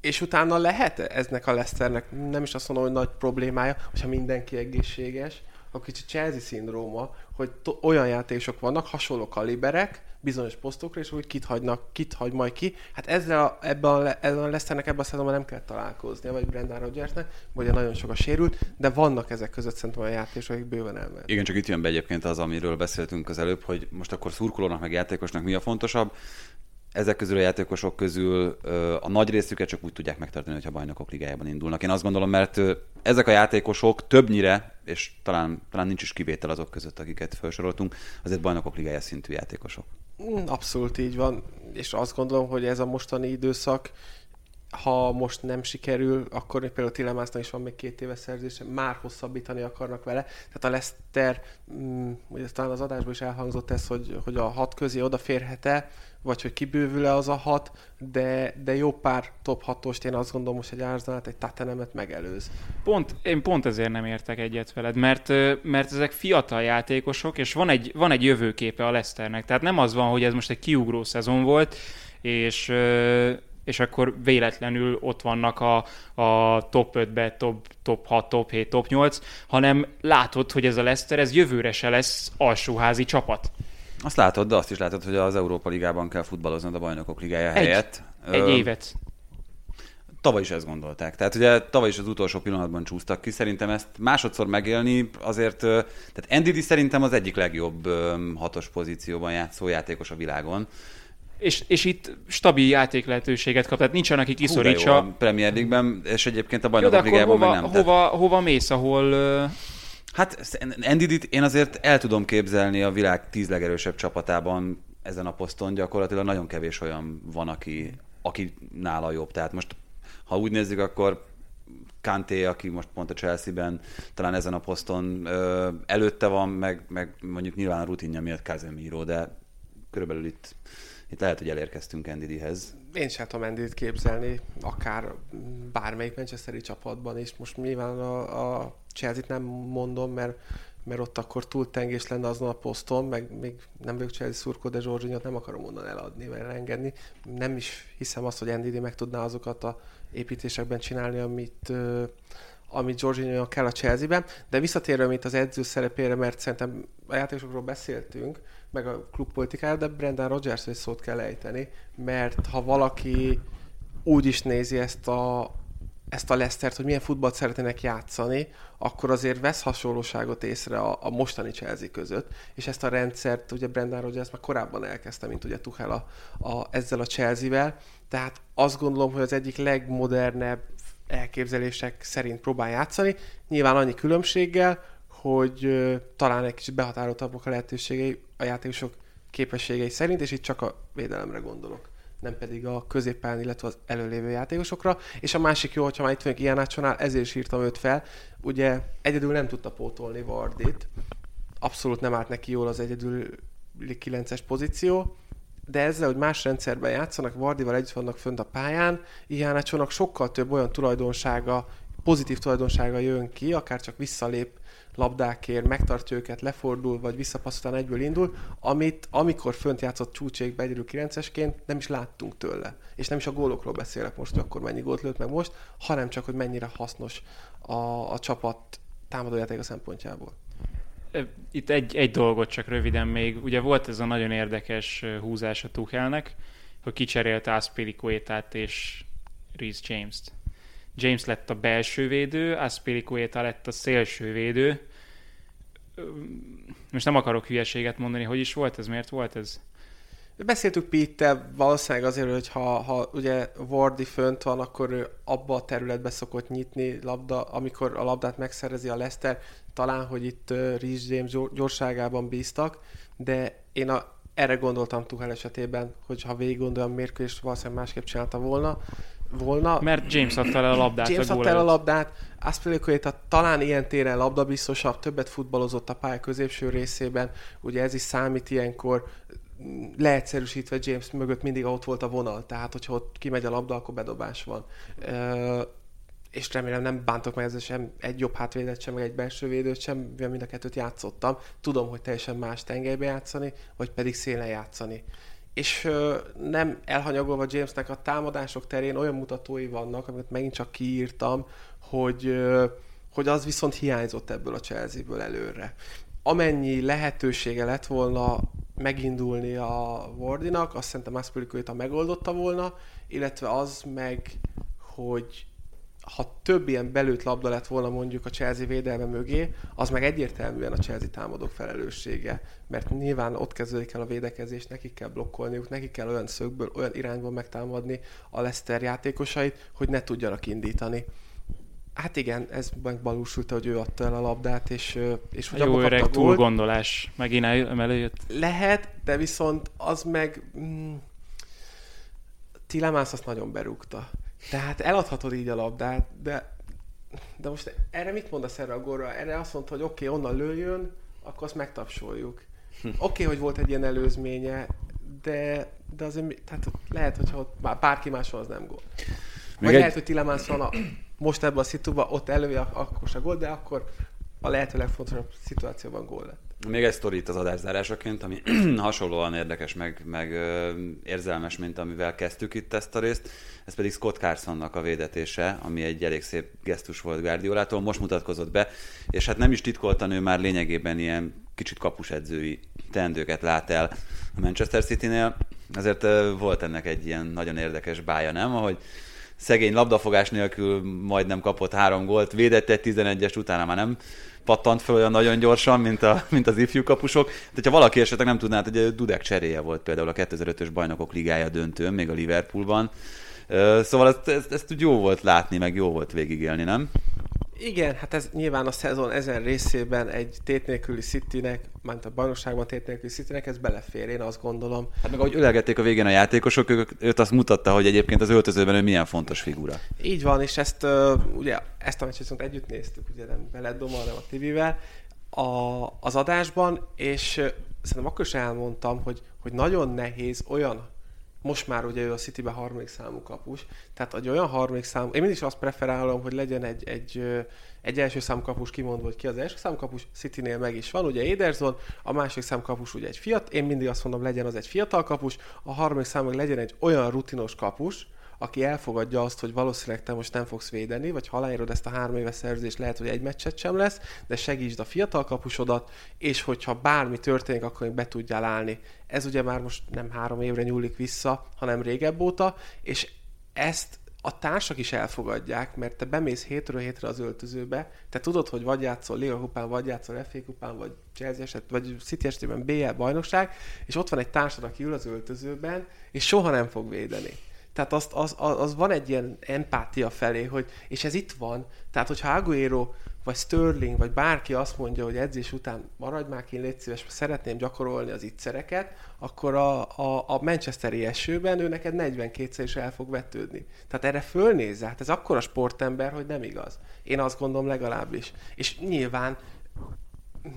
és utána lehet eznek a Leicesternek, nem is azt mondom, hogy nagy problémája, hogyha mindenki egészséges, a kicsit Chelsea szindróma, hogy to- olyan játékosok vannak, hasonló kaliberek, bizonyos posztokra, és úgy kit hagynak, kit hagy majd ki. Hát ezzel a, ebben a, ezzel a Leicesternek ebben a szezonban nem kell találkoznia, vagy Brendan Rodgersnek, vagy nagyon sok a sérült, de vannak ezek között szerintem olyan játékosok, akik bőven elmehet. Igen, csak itt jön be egyébként az, amiről beszéltünk az előbb, hogy most akkor szurkolónak meg játékosnak mi a fontosabb. Ezek közül a játékosok közül a nagy részüket csak úgy tudják megtartani, hogyha bajnokok ligájában indulnak. Én azt gondolom, mert ezek a játékosok többnyire, és talán, talán nincs is kivétel azok között, akiket felsoroltunk, azért bajnokok ligája szintű játékosok. Mm, Abszolút így van, és azt gondolom, hogy ez a mostani időszak, ha most nem sikerül, akkor például Tillemásnak is van még két éves szerzése, már hosszabbítani akarnak vele. Tehát a Leszter, mm, ugye talán az adásban is elhangzott ez, hogy, hogy a hat közé odaférhet-e, vagy hogy kibővül-e az a hat, de, de jó pár top hatost én azt gondolom, hogy egy Arsenalt, egy Tatanemet megelőz. Pont, én pont ezért nem értek egyet veled, mert, mert ezek fiatal játékosok, és van egy, van egy jövőképe a Leicesternek. Tehát nem az van, hogy ez most egy kiugró szezon volt, és, és akkor véletlenül ott vannak a, a top 5-be, top, top 6, top 7, top 8, hanem látod, hogy ez a Leicester, ez jövőre se lesz alsóházi csapat. Azt látod, de azt is látod, hogy az Európa Ligában kell futballoznod a bajnokok ligája Egy- helyett. Egy évet. Tavaly is ezt gondolták. Tehát ugye tavaly is az utolsó pillanatban csúsztak ki. Szerintem ezt másodszor megélni azért, tehát NDD szerintem az egyik legjobb hatos pozícióban játszó játékos a világon. És, és itt stabil játék lehetőséget kap, tehát nincsen, aki Hú, de jó kiszorítsa. a Premier League-ben, és egyébként a bajnokok ligájában hova, meg nem. Tehát, hova, hova mész, ahol... hát NDD-t én azért el tudom képzelni a világ tíz legerősebb csapatában ezen a poszton gyakorlatilag nagyon kevés olyan van, aki, aki nála jobb. Tehát most, ha úgy nézzük, akkor Kanté, aki most pont a Chelsea-ben talán ezen a poszton ö, előtte van, meg, meg mondjuk nyilván a rutinja miatt Casemiro, de körülbelül itt, itt lehet, hogy elérkeztünk NDD-hez. Én sem tudom Endit képzelni, akár bármelyik Manchesteri csapatban is. Most nyilván a, a Chelsea-t nem mondom, mert, mert ott akkor túl tengés lenne azon a poszton, meg még nem vagyok Chelsea szurkó, de Zsorzsinyot nem akarom onnan eladni, vagy elengedni. Nem is hiszem azt, hogy Endidi meg tudná azokat a építésekben csinálni, amit, ö, amit Jorginho kell a Chelsea-ben, de visszatérve itt az edző szerepére, mert szerintem a játékosokról beszéltünk, meg a klubpolitikára, de Brendan Rodgers egy szót kell ejteni, mert ha valaki úgy is nézi ezt a, ezt a Leicestert, hogy milyen futballt szeretnének játszani, akkor azért vesz hasonlóságot észre a, a mostani Chelsea között, és ezt a rendszert ugye Brendan Rodgers már korábban elkezdte, mint ugye Tuchel a, a, ezzel a Chelsea-vel, tehát azt gondolom, hogy az egyik legmodernebb elképzelések szerint próbál játszani, nyilván annyi különbséggel, hogy ö, talán egy kicsit behatároltabbak a lehetőségei a játékosok képességei szerint, és itt csak a védelemre gondolok nem pedig a középpályán, illetve az előlévő játékosokra. És a másik jó, hogyha már itt vagyunk ilyen átsonál, ezért is írtam őt fel. Ugye egyedül nem tudta pótolni Vardit, abszolút nem állt neki jól az egyedül 9-es pozíció, de ezzel, hogy más rendszerben játszanak, Vardival együtt vannak fönt a pályán, Ijánácsónak sokkal több olyan tulajdonsága, pozitív tulajdonsága jön ki, akár csak visszalép labdákért, megtartja őket, lefordul, vagy visszapassz után egyből indul, amit amikor fönt játszott csúcsékbe egyedül 9-esként nem is láttunk tőle. És nem is a gólokról beszélek most, hogy akkor mennyi gólt lőtt meg most, hanem csak, hogy mennyire hasznos a, a csapat támadójátéka szempontjából. Itt egy, egy dolgot csak röviden még. Ugye volt ez a nagyon érdekes húzás a Tuchelnek, hogy kicserélte Aspilicuetát és Reece James-t. James lett a belső védő, Aspilicueta lett a szélső védő. most nem akarok hülyeséget mondani, hogy is volt ez, miért volt ez? Beszéltük pete valószínűleg azért, hogy ha, ha ugye Wardi fönt van, akkor ő abba a területbe szokott nyitni labda, amikor a labdát megszerezi a Leicester. Talán, hogy itt Rhys James gyorságában bíztak, de én a, erre gondoltam Tuchel esetében, hogy ha végig gondolom mérkőzést, valószínűleg másképp csinálta volna. Volna. Mert James adta el a labdát. James adta el a labdát, Aspilicueta talán ilyen téren labdabiztosabb, többet futballozott a pálya középső részében, ugye ez is számít ilyenkor, leegyszerűsítve James mögött mindig ott volt a vonal, tehát hogyha ott kimegy a labda, akkor bedobás van. és remélem nem bántok meg ezzel sem egy jobb hátvédet sem, meg egy belső védőt sem, mivel mind a kettőt játszottam. Tudom, hogy teljesen más tengelybe játszani, vagy pedig szélen játszani. És nem elhanyagolva Jamesnek a támadások terén olyan mutatói vannak, amit megint csak kiírtam, hogy, hogy az viszont hiányzott ebből a Chelsea-ből előre. Amennyi lehetősége lett volna megindulni a Wardinak, azt szerintem Aspilicueta megoldotta volna, illetve az meg, hogy ha több ilyen belőtt labda lett volna mondjuk a Chelsea védelme mögé, az meg egyértelműen a Chelsea támadók felelőssége, mert nyilván ott kezdődik el a védekezés, nekik kell blokkolniuk, nekik kell olyan szögből, olyan irányból megtámadni a Leicester játékosait, hogy ne tudjanak indítani. Hát igen, ez megvalósult, hogy ő adta el a labdát, és, és hogy Jó öreg túlgondolás, megint előjött. Lehet, de viszont az meg... Mm, Tilemász azt nagyon berúgta. Tehát eladhatod így a labdát, de, de most erre mit mondasz erre a górra? Erre azt mondta, hogy oké, okay, onnan lőjön, akkor azt megtapsoljuk. Oké, okay, hogy volt egy ilyen előzménye, de, de azért tehát lehet, hogy ott már bárki máshol az nem gól. Vagy egy... lehet, hogy Tilemász van a most ebben a szituban ott elője akkor se gól, de akkor a lehető legfontosabb szituációban gól lett. Még egy sztori itt az adászárásaként, ami [CLEARS THROAT] hasonlóan érdekes, meg, meg érzelmes, mint amivel kezdtük itt ezt a részt. Ez pedig Scott Carsonnak a védetése, ami egy elég szép gesztus volt Guardiolától. Most mutatkozott be, és hát nem is titkoltan ő már lényegében ilyen kicsit kapusedzői teendőket lát el a Manchester City-nél. Ezért volt ennek egy ilyen nagyon érdekes bája, nem? Ahogy szegény labdafogás nélkül majdnem kapott három gólt, védett egy 11-es, utána már nem pattant fel olyan nagyon gyorsan, mint, a, mint az ifjú kapusok. De ha valaki esetleg nem tudná, hogy Dudek cseréje volt például a 2005-ös bajnokok ligája döntőn, még a Liverpoolban. Szóval ezt, ezt, ezt jó volt látni, meg jó volt végigélni, nem? Igen, hát ez nyilván a szezon ezen részében egy tét nélküli Citynek, ment a bajnokságban tét nélküli Citynek, ez belefér, én azt gondolom. Hát meg ahogy ölelgették a végén a játékosok, ők, őt azt mutatta, hogy egyébként az öltözőben ő milyen fontos figura. Így van, és ezt uh, ugye ezt a meccset viszont együtt néztük, ugye nem veled Doma, hanem a TV-vel a, az adásban, és uh, szerintem akkor is elmondtam, hogy, hogy nagyon nehéz olyan most már ugye ő a Citybe harmadik számú kapus, tehát egy olyan harmadik számú, én mindig is azt preferálom, hogy legyen egy, egy, egy első számú kapus kimondva, hogy ki az első számú kapus, Citynél meg is van, ugye Ederson, a másik számú kapus ugye egy fiat, én mindig azt mondom, legyen az egy fiatal kapus, a harmadik számú legyen egy olyan rutinos kapus, aki elfogadja azt, hogy valószínűleg te most nem fogsz védeni, vagy ha aláírod ezt a három éves szerződést, lehet, hogy egy meccset sem lesz, de segítsd a fiatal kapusodat, és hogyha bármi történik, akkor be tudjál állni. Ez ugye már most nem három évre nyúlik vissza, hanem régebb óta, és ezt a társak is elfogadják, mert te bemész hétről hétre az öltözőbe, te tudod, hogy vagy játszol Liga kupán, vagy játszol FA kupán, vagy Chelsea eset, vagy City esetében BL bajnokság, és ott van egy társad, aki ül az öltözőben, és soha nem fog védeni. Tehát azt, az, az, az van egy ilyen empátia felé, hogy, és ez itt van. Tehát, hogyha Aguero, vagy Sterling, vagy bárki azt mondja, hogy edzés után maradj már ki, légy szíves, szeretném gyakorolni az ittszereket, akkor a, a, a Manchesteri esőben ő neked 42-szer is el fog vetődni. Tehát erre fölnézze, hát ez akkora sportember, hogy nem igaz. Én azt gondolom legalábbis. És nyilván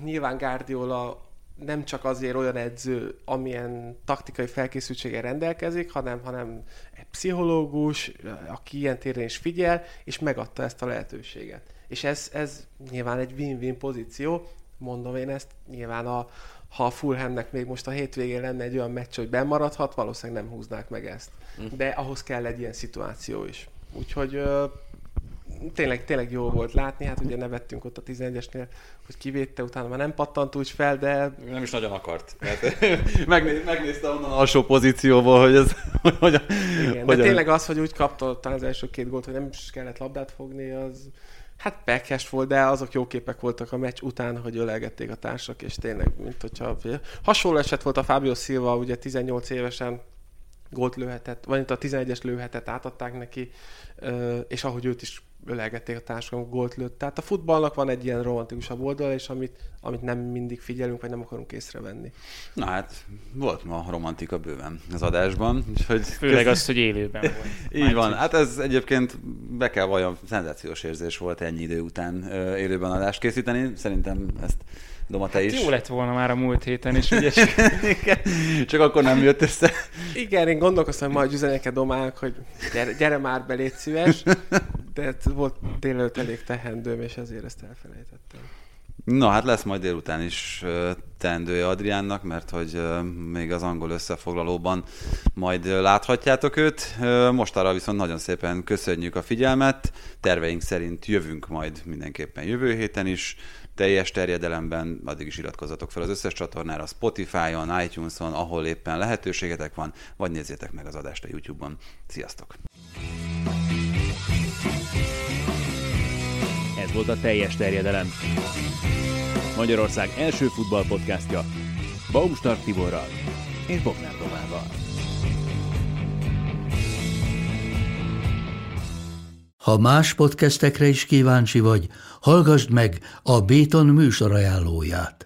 nyilván Guardiola nem csak azért olyan edző, amilyen taktikai felkészültséggel rendelkezik, hanem, hanem egy pszichológus, aki ilyen téren is figyel, és megadta ezt a lehetőséget. És ez, ez nyilván egy win-win pozíció, mondom én ezt, nyilván a, ha a Fulhamnek még most a hétvégén lenne egy olyan meccs, hogy bemaradhat, valószínűleg nem húznák meg ezt. Hm. De ahhoz kell egy ilyen szituáció is. Úgyhogy tényleg, tényleg jó volt látni, hát ugye nevettünk ott a 11-esnél, hogy kivédte, utána már nem pattant úgy fel, de... Nem is nagyon akart. [LAUGHS] Mert megnéz, megnézte onnan alsó pozícióból, hogy ez... [LAUGHS] Hogy Igen, hogy de tényleg az, hogy úgy kapta az első két gólt, hogy nem is kellett labdát fogni, az Hát pekes volt, de azok jó képek voltak a meccs után, hogy ölelgették a társak, és tényleg, mint hogyha hasonló eset volt a Fábio Silva, ugye 18 évesen gólt lőhetett, vagy a 11-es lőhetett, átadták neki, és ahogy őt is ölelgették a társadalom, gólt lőtt. Tehát a futballnak van egy ilyen romantikusabb oldala, és amit, amit nem mindig figyelünk, vagy nem akarunk észrevenni. Na hát, volt ma romantika bőven az adásban. Úgyhogy Főleg köz... az, hogy élőben volt. [LAUGHS] Így van. Hát ez egyébként be kell vajon szenzációs érzés volt ennyi idő után élőben adást készíteni. Szerintem ezt Doma, te hát is. Jó lett volna már a múlt héten is, ugye? Csak akkor nem jött össze. Igen, én gondolkoztam, majd üzenek Domának, hogy gyere, gyere már be, légy szíves, de hát volt délelőtt elég tehendőm, és ezért ezt elfelejtettem. Na, hát lesz majd délután is teendője Adriánnak, mert hogy még az angol összefoglalóban majd láthatjátok őt. Most arra viszont nagyon szépen köszönjük a figyelmet. Terveink szerint jövünk majd mindenképpen jövő héten is teljes terjedelemben, addig is iratkozzatok fel az összes csatornára, Spotify-on, iTunes-on, ahol éppen lehetőségetek van, vagy nézzétek meg az adást a YouTube-on. Sziasztok! Ez volt a teljes terjedelem. Magyarország első futballpodcastja Baumstark Tiborral és Bognár Domával. Ha más podcastekre is kíváncsi vagy, hallgassd meg a Béton műsor ajánlóját.